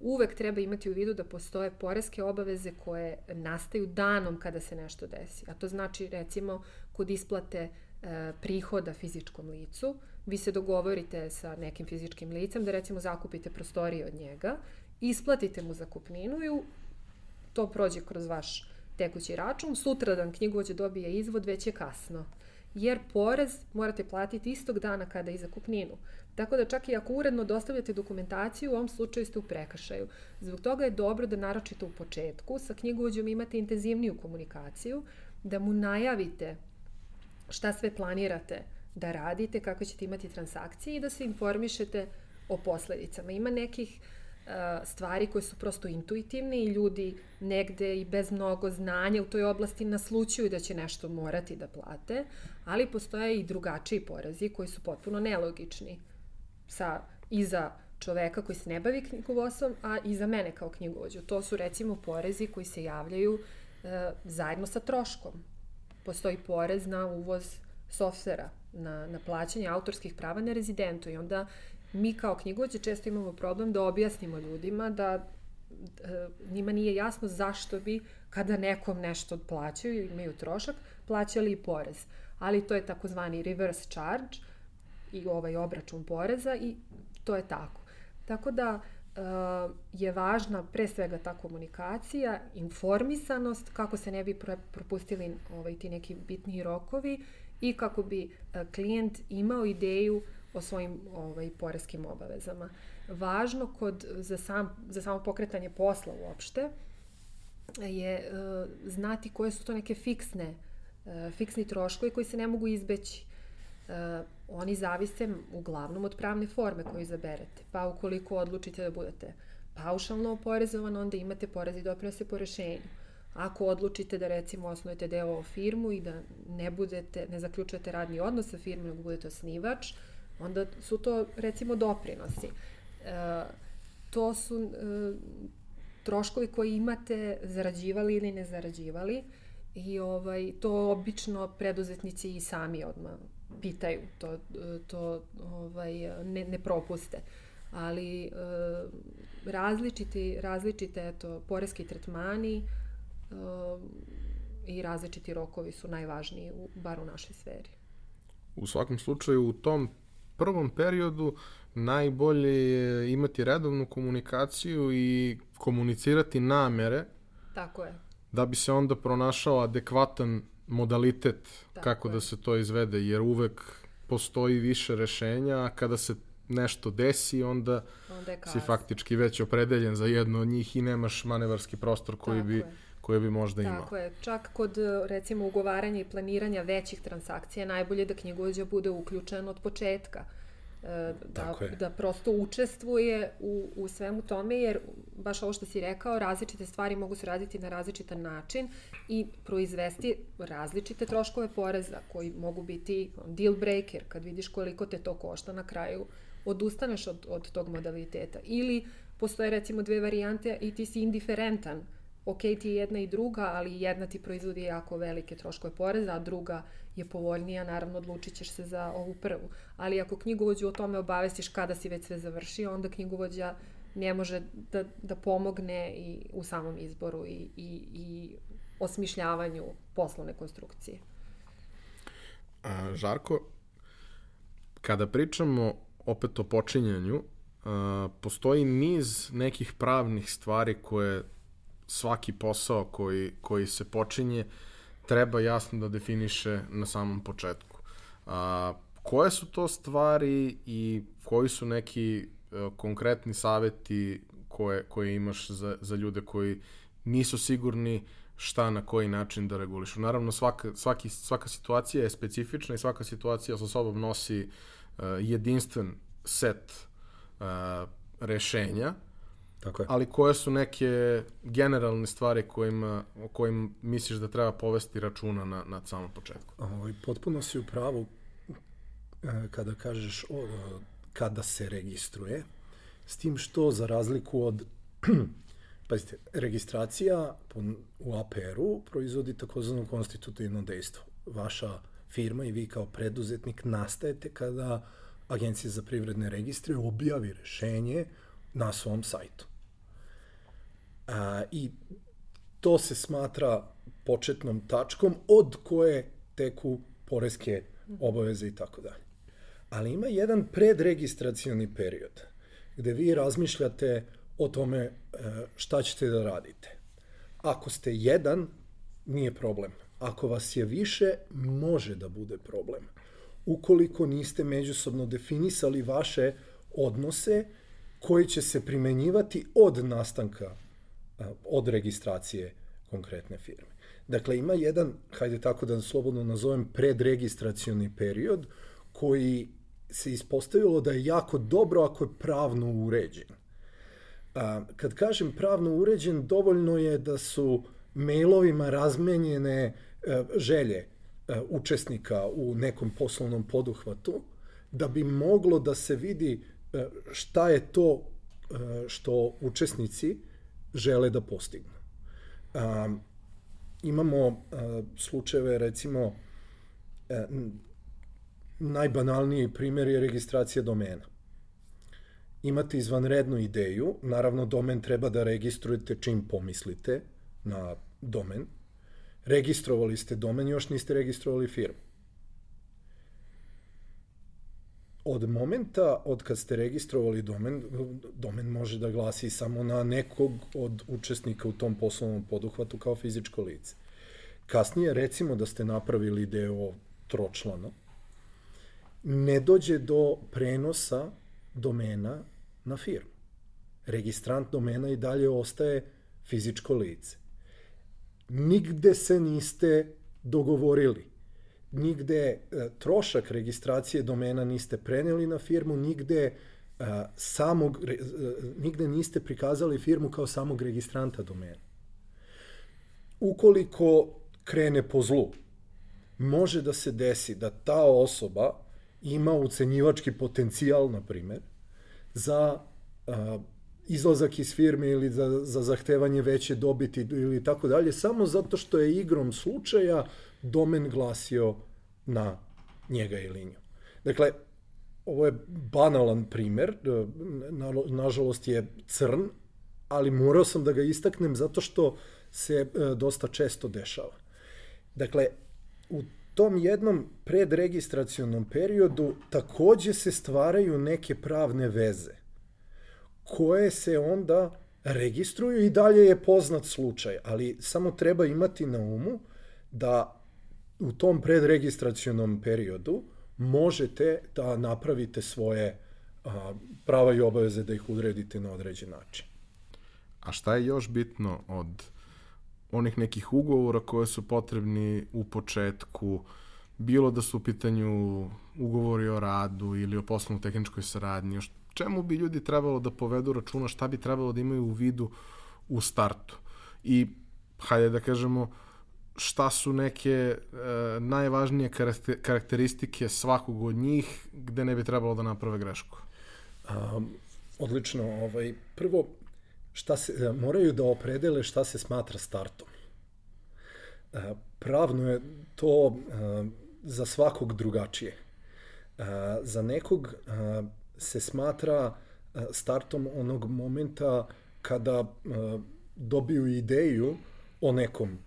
uvek treba imati u vidu da postoje poreske obaveze koje nastaju danom kada se nešto desi. A to znači recimo kod isplate e, prihoda fizičkom licu, vi se dogovorite sa nekim fizičkim licem da recimo zakupite prostorije od njega, isplatite mu zakupninu i to prođe kroz vaš tekući račun, sutradan knjigovođe dobije izvod, već je kasno. Jer porez morate platiti istog dana kada i zakupninu. Tako da čak i ako uredno dostavljate dokumentaciju, u ovom slučaju ste u prekršaju. Zbog toga je dobro da naročito u početku sa knjigovođom imate intenzivniju komunikaciju, da mu najavite šta sve planirate da radite, kako ćete imati transakcije i da se informišete o posledicama. Ima nekih stvari koje su prosto intuitivne i ljudi negde i bez mnogo znanja u toj oblasti naslučuju da će nešto morati da plate, ali postoje i drugačiji porezi koji su potpuno nelogični sa, iza čoveka koji se ne bavi knjigovodstvom, a i za mene kao knjigovođu. To su recimo porezi koji se javljaju e, zajedno sa troškom. Postoji porez na uvoz softvera, na, na plaćanje autorskih prava na rezidentu i onda mi kao knjigovođe često imamo problem da objasnimo ljudima da e, njima nije jasno zašto bi kada nekom nešto plaćaju, imaju trošak, plaćali i porez. Ali to je takozvani reverse charge, i ovaj obračun poreza i to je tako. Tako da uh, je važna pre svega ta komunikacija, informisanost, kako se ne bi propustili ovaj, ti neki bitni rokovi i kako bi uh, klijent imao ideju o svojim ovaj, poreskim obavezama. Važno kod, za, sam, za samo pokretanje posla uopšte je uh, znati koje su to neke fiksne, uh, fiksni troškovi koji se ne mogu izbeći uh, oni zavise uglavnom od pravne forme koju izaberete. Pa ukoliko odlučite da budete paušalno oporezovan, onda imate porez i doprinose po rešenju. Ako odlučite da recimo osnujete deo firmu i da ne budete, ne zaključujete radni odnos sa firmom, nego budete osnivač, onda su to recimo doprinosi. E, to su e, troškovi koji imate zarađivali ili ne zarađivali i ovaj, to obično preduzetnici i sami odmah pitaju, to, to ovaj, ne, ne propuste. Ali e, različiti, različite eto, poreski tretmani e, i različiti rokovi su najvažniji, u, bar u našoj sferi. U svakom slučaju, u tom prvom periodu najbolje je imati redovnu komunikaciju i komunicirati namere Tako je. da bi se onda pronašao adekvatan modalitet Tako kako je. da se to izvede, jer uvek postoji više rešenja, a kada se nešto desi, onda Onda si faktički već opredeljen za jedno od njih i nemaš manevarski prostor koji Tako bi, je. koji bi možda imao. Tako je. Čak kod recimo ugovaranja i planiranja većih transakcija najbolje da knjigovođa bude uključen od početka. E, Da, da prosto učestvuje u, u svemu tome, jer baš ovo što si rekao, različite stvari mogu se raditi na različitan način i proizvesti različite troškove poreza koji mogu biti deal breaker kad vidiš koliko te to košta na kraju odustaneš od, od tog modaliteta. Ili postoje recimo dve varijante i ti si indiferentan ok ti je jedna i druga, ali jedna ti proizvodi jako velike troškove poreza, a druga je povoljnija, naravno odlučit ćeš se za ovu prvu. Ali ako knjigovođu o tome obavestiš kada si već sve završio, onda knjigovođa ne može da, da pomogne i u samom izboru i, i, i osmišljavanju poslovne konstrukcije. A, Žarko, kada pričamo opet o počinjanju, a, postoji niz nekih pravnih stvari koje svaki posao koji, koji se počinje treba jasno da definiše na samom početku. A, koje su to stvari i koji su neki konkretni saveti koje, koje imaš za, za ljude koji nisu sigurni šta na koji način da regulišu. Naravno, svaka, svaki, svaka situacija je specifična i svaka situacija sa sobom nosi uh, jedinstven set uh, rešenja, Tako je. ali koje su neke generalne stvari kojima, o kojim misliš da treba povesti računa na, na samom početku? Ovaj, potpuno si u pravu e, kada kažeš o, kada se registruje, s tim što za razliku od pazite, registracija u APR-u proizvodi takozvano konstitutivno dejstvo. Vaša firma i vi kao preduzetnik nastajete kada Agencija za privredne registre objavi rešenje na svom sajtu. A, I to se smatra početnom tačkom od koje teku poreske obaveze i tako dalje. Ali ima jedan predregistracioni period gde vi razmišljate o tome e, šta ćete da radite. Ako ste jedan, nije problem. Ako vas je više, može da bude problem. Ukoliko niste međusobno definisali vaše odnose koji će se primenjivati od nastanka a, od registracije konkretne firme. Dakle, ima jedan, hajde tako da slobodno nazovem, predregistracioni period koji se ispostavilo da je jako dobro ako je pravno uređen. Kad kažem pravno uređen, dovoljno je da su mailovima razmenjene e, želje e, učesnika u nekom poslovnom poduhvatu, da bi moglo da se vidi e, šta je to što učesnici žele da postignu. Imamo slučajeve, recimo, najbanalniji primjer je registracija domena. Imate izvanrednu ideju, naravno domen treba da registrujete čim pomislite na domen. Registrovali ste domen, još niste registrovali firmu. Od momenta od kad ste registrovali domen, domen može da glasi samo na nekog od učesnika u tom poslovnom poduhvatu kao fizičko lice. Kasnije, recimo da ste napravili deo tročlano, ne dođe do prenosa domena na firmu. Registrant domena i dalje ostaje fizičko lice. Nigde se niste dogovorili. Nigde e, trošak registracije domena niste preneli na firmu, nigde e, samog, e, nigde niste prikazali firmu kao samog registranta domena. Ukoliko krene po zlu, može da se desi da ta osoba ima ucenjivački potencijal, na primer, za a, izlazak iz firme ili za, za zahtevanje veće dobiti ili tako dalje, samo zato što je igrom slučaja domen glasio na njega ili nju. Dakle, ovo je banalan primer, na, nažalost je crn, ali morao sam da ga istaknem zato što se e, dosta često dešava. Dakle, u tom jednom predregistracionom periodu takođe se stvaraju neke pravne veze koje se onda registruju i dalje je poznat slučaj, ali samo treba imati na umu da u tom predregistracionom periodu možete da napravite svoje a, prava i obaveze da ih udredite na određen način. A šta je još bitno od onih nekih ugovora koje su potrebni u početku, bilo da su u pitanju ugovori o radu ili o poslovno-tehničkoj saradnji, o čemu bi ljudi trebalo da povedu računa, šta bi trebalo da imaju u vidu u startu. I, hajde da kažemo, šta su neke e, najvažnije karakteristike svakog od njih gde ne bi trebalo da naprave grešku? Um, odlično. Ovaj, prvo, šta se, e, moraju da opredele šta se smatra startom. E, pravno je to e, za svakog drugačije. Za nekog se smatra startom onog momenta kada dobiju ideju o nekom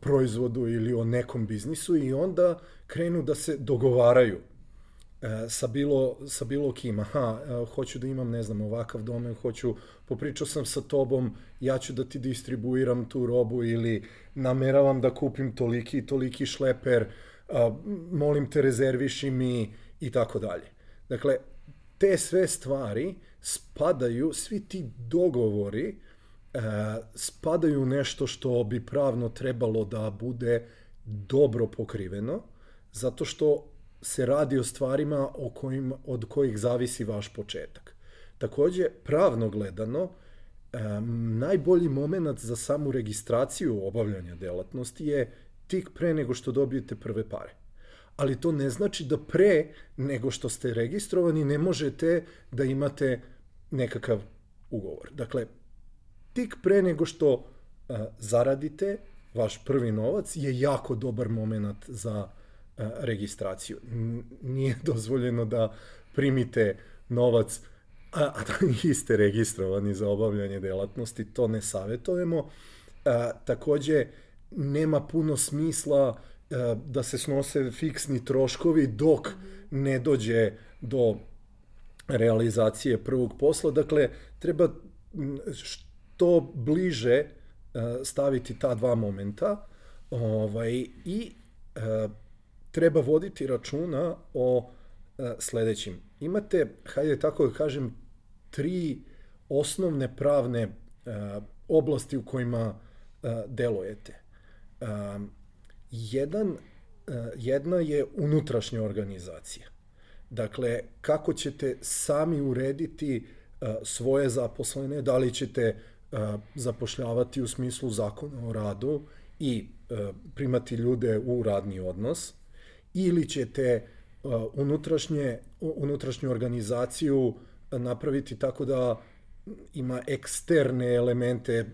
proizvodu ili o nekom biznisu i onda krenu da se dogovaraju sa bilo, sa bilo kim. Aha, hoću da imam, ne znam, ovakav domen, hoću, popričao sam sa tobom, ja ću da ti distribuiram tu robu ili nameravam da kupim toliki i toliki šleper, molim te rezerviši mi i tako dalje. Dakle, te sve stvari spadaju, svi ti dogovori e, spadaju u nešto što bi pravno trebalo da bude dobro pokriveno, zato što se radi o stvarima o kojim, od kojih zavisi vaš početak. Takođe, pravno gledano, najbolji moment za samu registraciju obavljanja delatnosti je tik pre nego što dobijete prve pare ali to ne znači da pre nego što ste registrovani ne možete da imate nekakav ugovor. Dakle, tik pre nego što a, zaradite vaš prvi novac je jako dobar moment za registraciju. N nije dozvoljeno da primite novac a, a da niste registrovani za obavljanje delatnosti, to ne savetujemo. A, takođe, nema puno smisla E, da se snose fiksni troškovi dok ne dođe do realizacije prvog posla. Dakle, treba što bliže e, staviti ta dva momenta ovaj, i e, treba voditi računa o sledećim. Imate, hajde tako da kažem, tri osnovne pravne oblasti u kojima delujete. Jedan, e, jedna je unutrašnja organizacija. Dakle, kako ćete sami urediti e, svoje zaposlene, da li ćete e, zapošljavati u smislu zakona o radu i primati ljude u radni odnos, ili ćete unutrašnje, unutrašnju organizaciju napraviti tako da ima eksterne elemente e,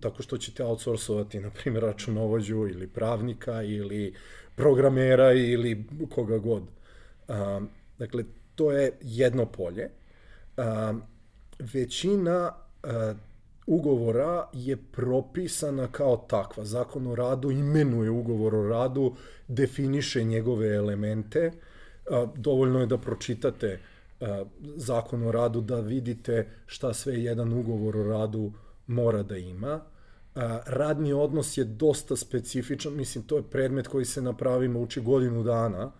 tako što ćete outsourcovati, na primjer, računovođu ili pravnika ili programera ili koga god. A, dakle, to je jedno polje. Većina ugovora je propisana kao takva. Zakon o radu imenuje ugovor o radu, definiše njegove elemente. Dovoljno je da pročitate zakon o radu da vidite šta sve jedan ugovor o radu mora da ima. Radni odnos je dosta specifičan, mislim to je predmet koji se na pravima uči godinu dana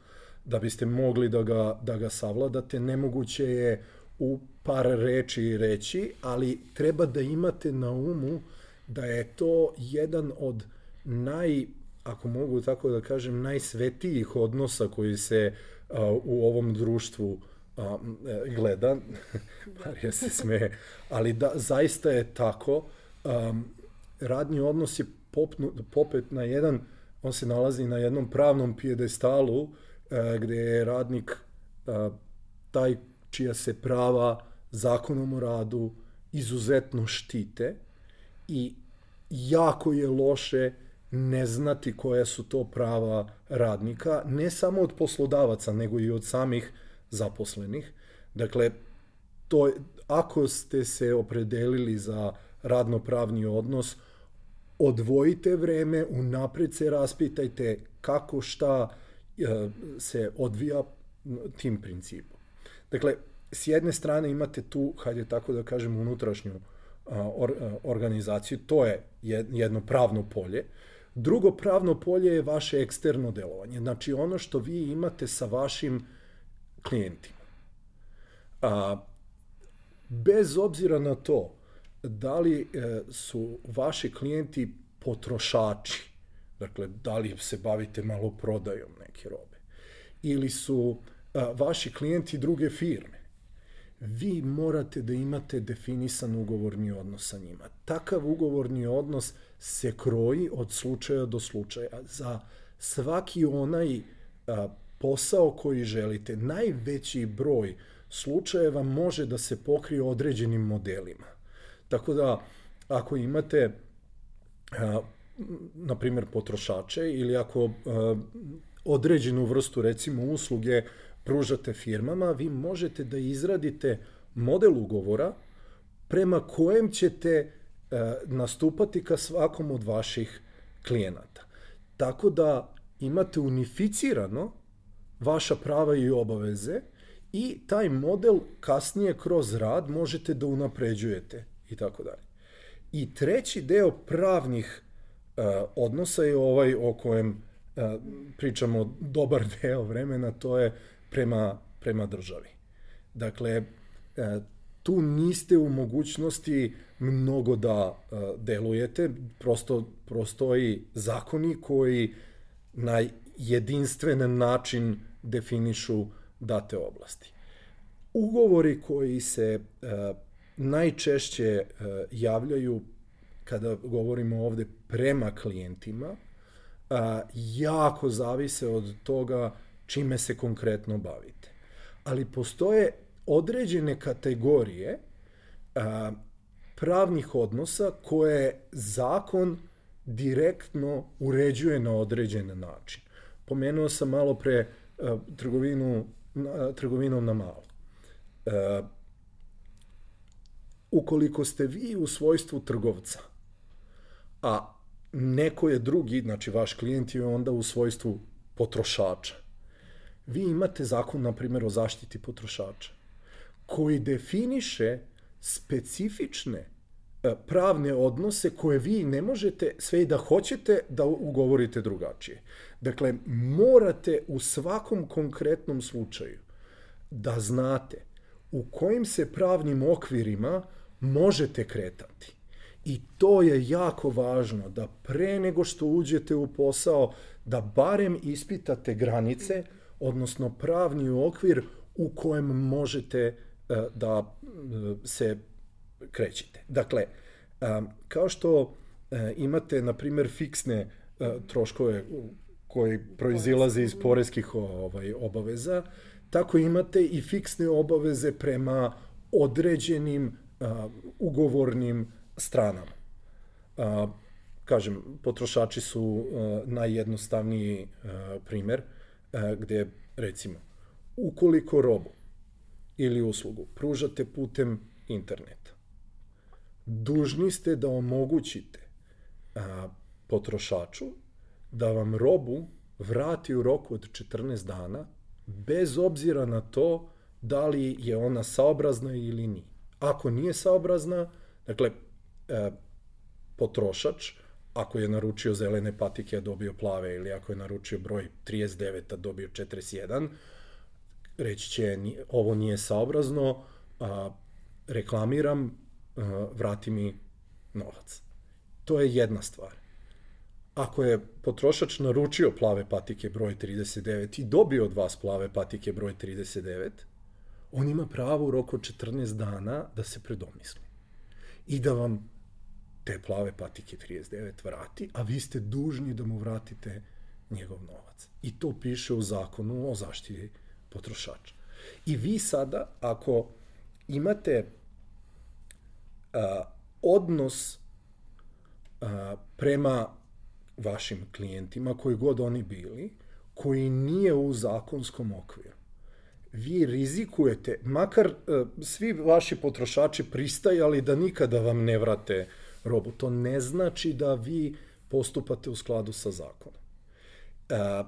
da biste mogli da ga, da ga savladate. Nemoguće je u par reči reći, ali treba da imate na umu da je to jedan od naj, ako mogu tako da kažem, najsvetijih odnosa koji se uh, u ovom društvu a, e, gleda, Marija se smeje, ali da, zaista je tako, um, radni odnos je popnu, popet na jedan, on se nalazi na jednom pravnom pijedestalu, uh, gde je radnik uh, taj čija se prava zakonom o radu izuzetno štite i jako je loše ne znati koja su to prava radnika, ne samo od poslodavaca, nego i od samih zaposlenih. Dakle, to, ako ste se opredelili za radnopravni odnos, odvojite vreme, unapred se raspitajte kako šta se odvija tim principom. Dakle, s jedne strane imate tu, hajde tako da kažem, unutrašnju or, organizaciju, to je jedno pravno polje. Drugo pravno polje je vaše eksterno delovanje, znači ono što vi imate sa vašim klijentima. A, bez obzira na to da li e, su vaši klijenti potrošači, dakle da li se bavite malo prodajom neke robe, ili su a, vaši klijenti druge firme, vi morate da imate definisan ugovorni odnos sa njima. Takav ugovorni odnos se kroji od slučaja do slučaja. Za svaki onaj a, posao koji želite, najveći broj slučajeva može da se pokrije određenim modelima. Tako da, ako imate, na primjer, potrošače ili ako a, određenu vrstu, recimo, usluge pružate firmama, vi možete da izradite model ugovora prema kojem ćete e, nastupati ka svakom od vaših klijenata. Tako da imate unificirano vaša prava i obaveze i taj model kasnije kroz rad možete da unapređujete i tako dalje. I treći deo pravnih uh, odnosa je ovaj o kojem uh, pričamo dobar deo vremena, to je prema, prema državi. Dakle, e, tu niste u mogućnosti mnogo da e, delujete, prosto prostoji zakoni koji na jedinstven način definišu date oblasti. Ugovori koji se e, najčešće javljaju kada govorimo ovde prema klijentima, jako zavise od toga čime se konkretno bavite. Ali postoje određene kategorije a, pravnih odnosa koje zakon direktno uređuje na određen način. Pomenuo sam malo pre a, trgovinu, a, trgovinom na malo. A, ukoliko ste vi u svojstvu trgovca, a neko je drugi, znači vaš klijent je onda u svojstvu potrošača, vi imate zakon, na primjer, o zaštiti potrošača, koji definiše specifične e, pravne odnose koje vi ne možete sve i da hoćete da ugovorite drugačije. Dakle, morate u svakom konkretnom slučaju da znate u kojim se pravnim okvirima možete kretati. I to je jako važno da pre nego što uđete u posao da barem ispitate granice odnosno pravni okvir u kojem možete e, da e, se krećete. Dakle, e, kao što imate, na primjer, fiksne troškove koji proizilaze iz poreskih ovaj, obaveza, tako imate i fiksne obaveze prema određenim ugovornim stranama. kažem, potrošači su najjednostavniji primer E, gde, recimo, ukoliko robu ili uslugu pružate putem interneta, dužni ste da omogućite a, potrošaču da vam robu vrati u roku od 14 dana, bez obzira na to da li je ona saobrazna ili nije. Ako nije saobrazna, dakle, e, potrošač ako je naručio zelene patike, a dobio plave, ili ako je naručio broj 39, a dobio 41, reći će, ovo nije saobrazno, a, reklamiram, a, vrati mi novac. To je jedna stvar. Ako je potrošač naručio plave patike broj 39 i dobio od vas plave patike broj 39, on ima pravo u roku 14 dana da se predomisli i da vam te plave patike 39 vrati, a vi ste dužni da mu vratite njegov novac. I to piše u zakonu o zaštiti potrošača. I vi sada, ako imate a, odnos a, prema vašim klijentima, koji god oni bili, koji nije u zakonskom okviru, vi rizikujete, makar a, svi vaši potrošači pristajali da nikada vam ne vrate robu. To ne znači da vi postupate u skladu sa zakonom. E,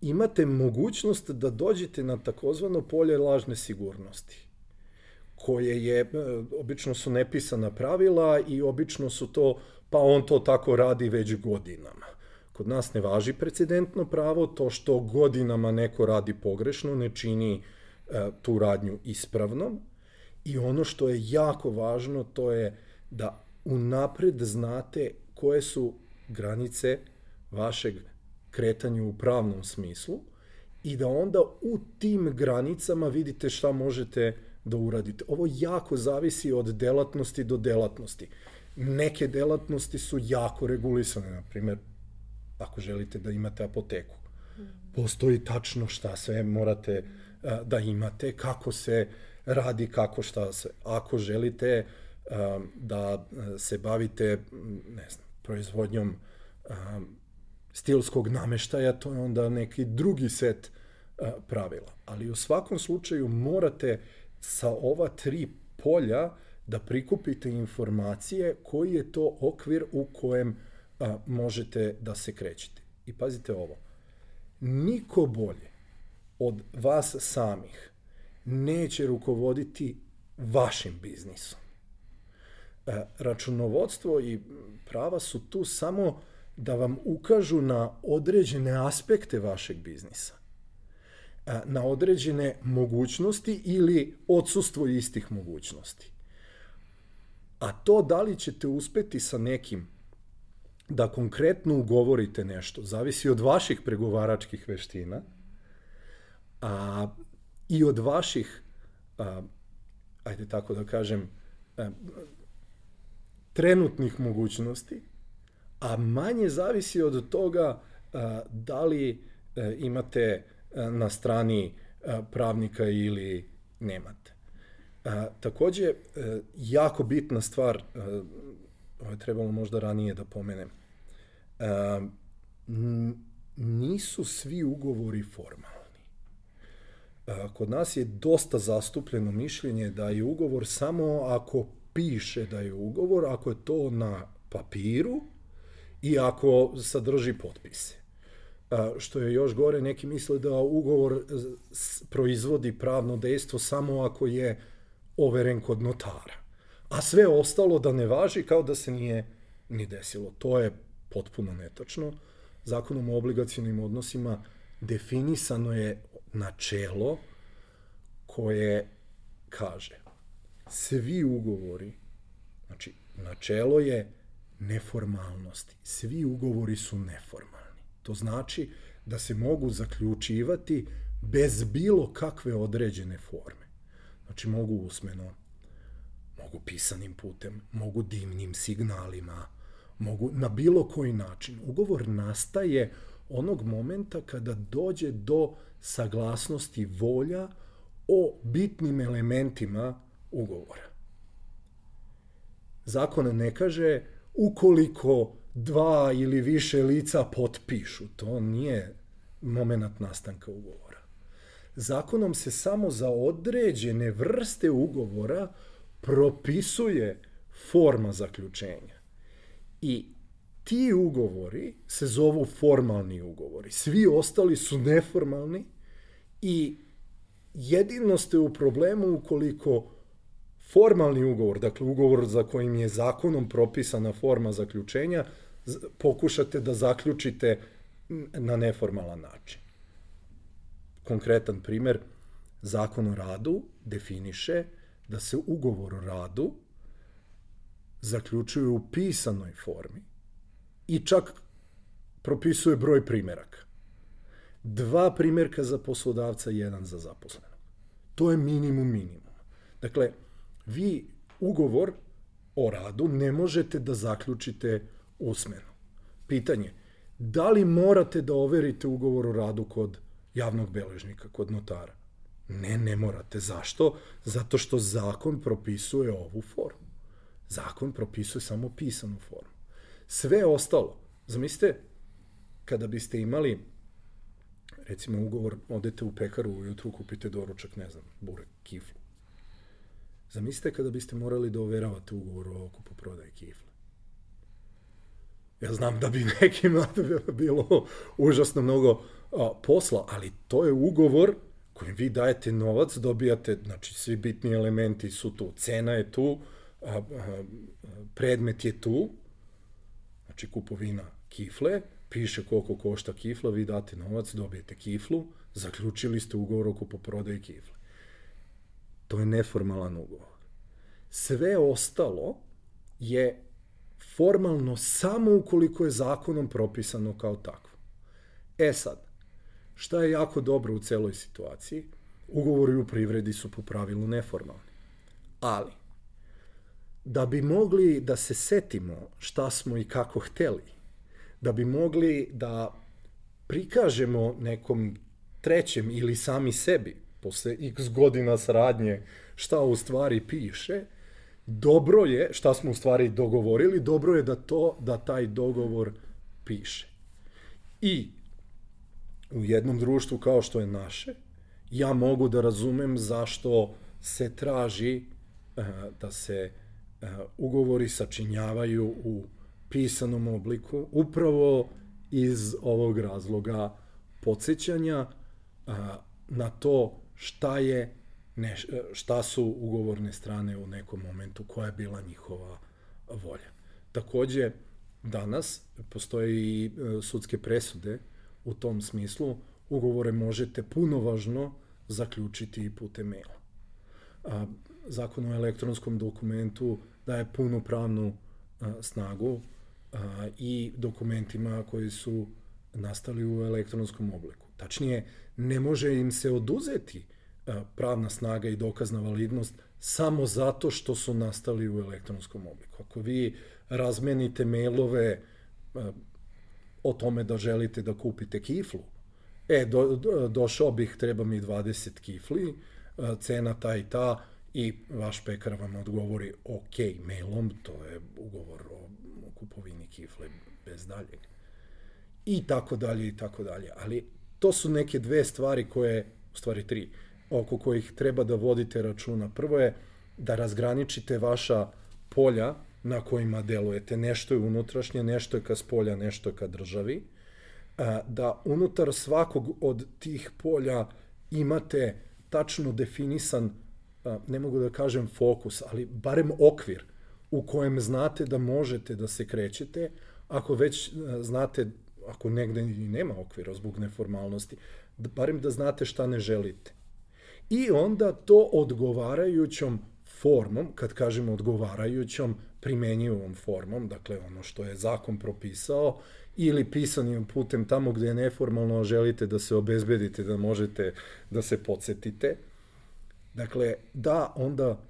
imate mogućnost da dođete na takozvano polje lažne sigurnosti koje je, e, obično su nepisana pravila i obično su to, pa on to tako radi već godinama. Kod nas ne važi precedentno pravo, to što godinama neko radi pogrešno ne čini e, tu radnju ispravnom. I ono što je jako važno, to je da unapred znate koje su granice vašeg kretanja u pravnom smislu i da onda u tim granicama vidite šta možete da uradite. Ovo jako zavisi od delatnosti do delatnosti. Neke delatnosti su jako regulisane, na primjer, ako želite da imate apoteku. Postoji tačno šta sve morate da imate, kako se radi, kako šta se. Ako želite da se bavite, ne znam, proizvodnjom stilskog nameštaja, to je onda neki drugi set pravila. Ali u svakom slučaju morate sa ova tri polja da prikupite informacije koji je to okvir u kojem a, možete da se krećete. I pazite ovo, niko bolje od vas samih neće rukovoditi vašim biznisom. E, računovodstvo i prava su tu samo da vam ukažu na određene aspekte vašeg biznisa na određene mogućnosti ili odsustvo istih mogućnosti. A to da li ćete uspeti sa nekim da konkretno ugovorite nešto, zavisi od vaših pregovaračkih veština a, i od vaših, a, ajde tako da kažem, a, trenutnih mogućnosti, a manje zavisi od toga da li e, imate na strani pravnika ili nemate. Takođe, e, jako bitna stvar, e, ovo je trebalo možda ranije da pomenem, nisu svi ugovori formalni. Kod nas je dosta zastupljeno mišljenje da je ugovor samo ako piše da je ugovor, ako je to na papiru i ako sadrži potpise što je još gore, neki misle da ugovor proizvodi pravno dejstvo samo ako je overen kod notara. A sve ostalo da ne važi kao da se nije ni desilo. To je potpuno netačno. Zakonom o obligacijnim odnosima definisano je načelo koje kaže svi ugovori, znači načelo je neformalnosti. Svi ugovori su neformalni. To znači da se mogu zaključivati bez bilo kakve određene forme. Znači mogu usmeno, mogu pisanim putem, mogu dimnim signalima, mogu na bilo koji način. Ugovor nastaje onog momenta kada dođe do saglasnosti volja o bitnim elementima ugovora. Zakon ne kaže ukoliko dva ili više lica potpišu. To nije moment nastanka ugovora. Zakonom se samo za određene vrste ugovora propisuje forma zaključenja. I ti ugovori se zovu formalni ugovori. Svi ostali su neformalni i jedino ste u problemu ukoliko formalni ugovor, dakle ugovor za kojim je zakonom propisana forma zaključenja, pokušate da zaključite na neformalan način. Konkretan primer, zakon o radu definiše da se ugovor o radu zaključuje u pisanoj formi i čak propisuje broj primeraka. Dva primerka za poslodavca, jedan za zaposlenog. To je minimum minimum. Dakle, vi ugovor o radu ne možete da zaključite usmeno. Pitanje, da li morate da overite ugovor o radu kod javnog beležnika, kod notara? Ne, ne morate. Zašto? Zato što zakon propisuje ovu formu. Zakon propisuje samo pisanu formu. Sve ostalo, zamislite, kada biste imali recimo ugovor, odete u pekaru ujutru, kupite doručak, ne znam, burek, kiflu. Zamislite kada biste morali da overavate ugovor o okupu prodaje kifle. Ja znam da bi nekima bilo užasno mnogo a, posla, ali to je ugovor kojim vi dajete novac, dobijate, znači svi bitni elementi su tu, cena je tu, a, a, predmet je tu, znači kupovina kifle, piše koliko košta kifla, vi date novac, dobijete kiflu, zaključili ste ugovor o kupoprodaji kifle. To je neformalan ugovor. Sve ostalo je formalno samo ukoliko je zakonom propisano kao takvo. E sad, šta je jako dobro u celoj situaciji? Ugovori u privredi su po pravilu neformalni. Ali, da bi mogli da se setimo šta smo i kako hteli, da bi mogli da prikažemo nekom trećem ili sami sebi, posle x godina saradnje, šta u stvari piše, dobro je, šta smo u stvari dogovorili, dobro je da to, da taj dogovor piše. I u jednom društvu kao što je naše, ja mogu da razumem zašto se traži uh, da se uh, ugovori sačinjavaju u pisanom obliku, upravo iz ovog razloga podsjećanja uh, na to šta je ne, šta su ugovorne strane u nekom momentu, koja je bila njihova volja. Takođe, danas postoje i e, sudske presude u tom smislu, ugovore možete punovažno zaključiti i putem maila. A, zakon o elektronskom dokumentu daje punu pravnu a, snagu a, i dokumentima koji su nastali u elektronskom obliku. Tačnije, ne može im se oduzeti pravna snaga i dokazna validnost samo zato što su nastali u elektronskom obliku. Ako vi razmenite mailove o tome da želite da kupite kiflu, e, do, do, došao bih, treba mi 20 kifli, cena ta i ta, i vaš pekar vam odgovori ok mailom, to je ugovor o kupovini kifle bez daljeg. I tako dalje, i tako dalje. Ali to su neke dve stvari koje, u stvari tri, oko kojih treba da vodite računa. Prvo je da razgraničite vaša polja na kojima delujete. Nešto je unutrašnje, nešto je ka spolja, nešto je ka državi. Da unutar svakog od tih polja imate tačno definisan, ne mogu da kažem fokus, ali barem okvir u kojem znate da možete da se krećete, ako već znate, ako negde i nema okvira zbog neformalnosti, barem da znate šta ne želite i onda to odgovarajućom formom, kad kažemo odgovarajućom, primenjivom formom, dakle ono što je zakon propisao, ili pisanim putem tamo gde je neformalno želite da se obezbedite, da možete da se podsjetite. Dakle, da onda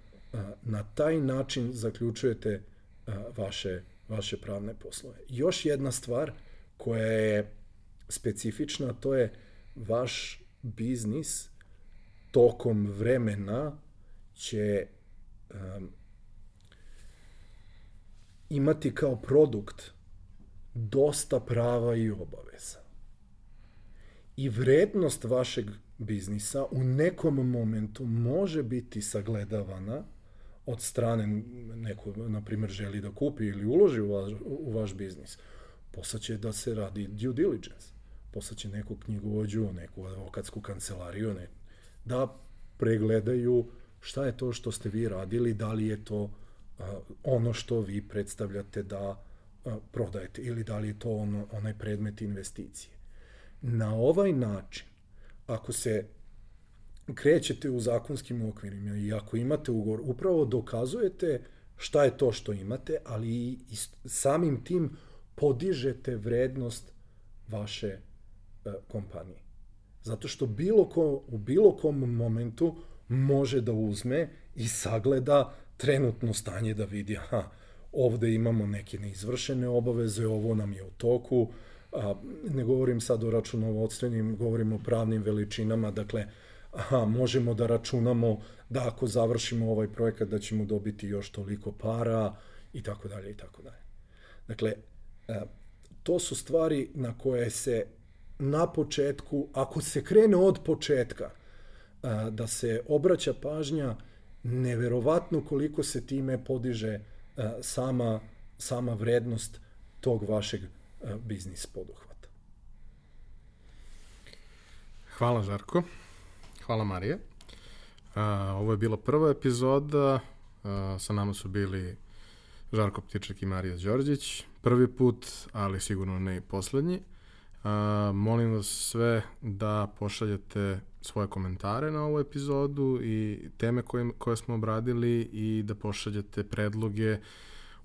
na taj način zaključujete vaše, vaše pravne poslove. Još jedna stvar koja je specifična, to je vaš biznis tokom vremena će um, imati kao produkt dosta prava i obaveza. I vrednost vašeg biznisa u nekom momentu može biti sagledavana od strane neko, na primjer, želi da kupi ili uloži u vaš, u vaš biznis. Poslaće da se radi due diligence. Poslaće neku knjigovođu, neku advokatsku kancelariju, ne, da pregledaju šta je to što ste vi radili, da li je to a, ono što vi predstavljate da a, prodajete ili da li je to ono, onaj predmet investicije. Na ovaj način, ako se krećete u zakonskim okvirima i ako imate ugovor, upravo dokazujete šta je to što imate, ali i samim tim podižete vrednost vaše kompanije. Zato što bilo ko, u bilo kom momentu može da uzme i sagleda trenutno stanje da vidi, aha, ovde imamo neke neizvršene obaveze, ovo nam je u toku, a, ne govorim sad o računovodstvenim, govorim o pravnim veličinama, dakle, aha, možemo da računamo da ako završimo ovaj projekat da ćemo dobiti još toliko para i tako dalje i tako dalje. Dakle, to su stvari na koje se na početku, ako se krene od početka, da se obraća pažnja, neverovatno koliko se time podiže sama, sama vrednost tog vašeg biznis poduhvata. Hvala Žarko. Hvala Marije. Ovo je bila prva epizoda. Sa nama su bili Žarko Ptiček i Marija Đorđić. Prvi put, ali sigurno ne i poslednji. A, molim vas sve da pošaljete svoje komentare na ovu epizodu i teme koje, koje smo obradili i da pošaljete predloge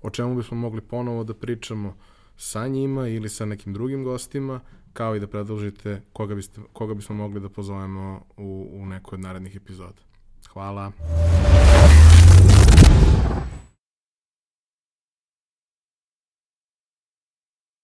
o čemu bismo mogli ponovo da pričamo sa njima ili sa nekim drugim gostima, kao i da predložite koga, biste, koga bismo mogli da pozovemo u, u nekoj od narednih epizoda. Hvala.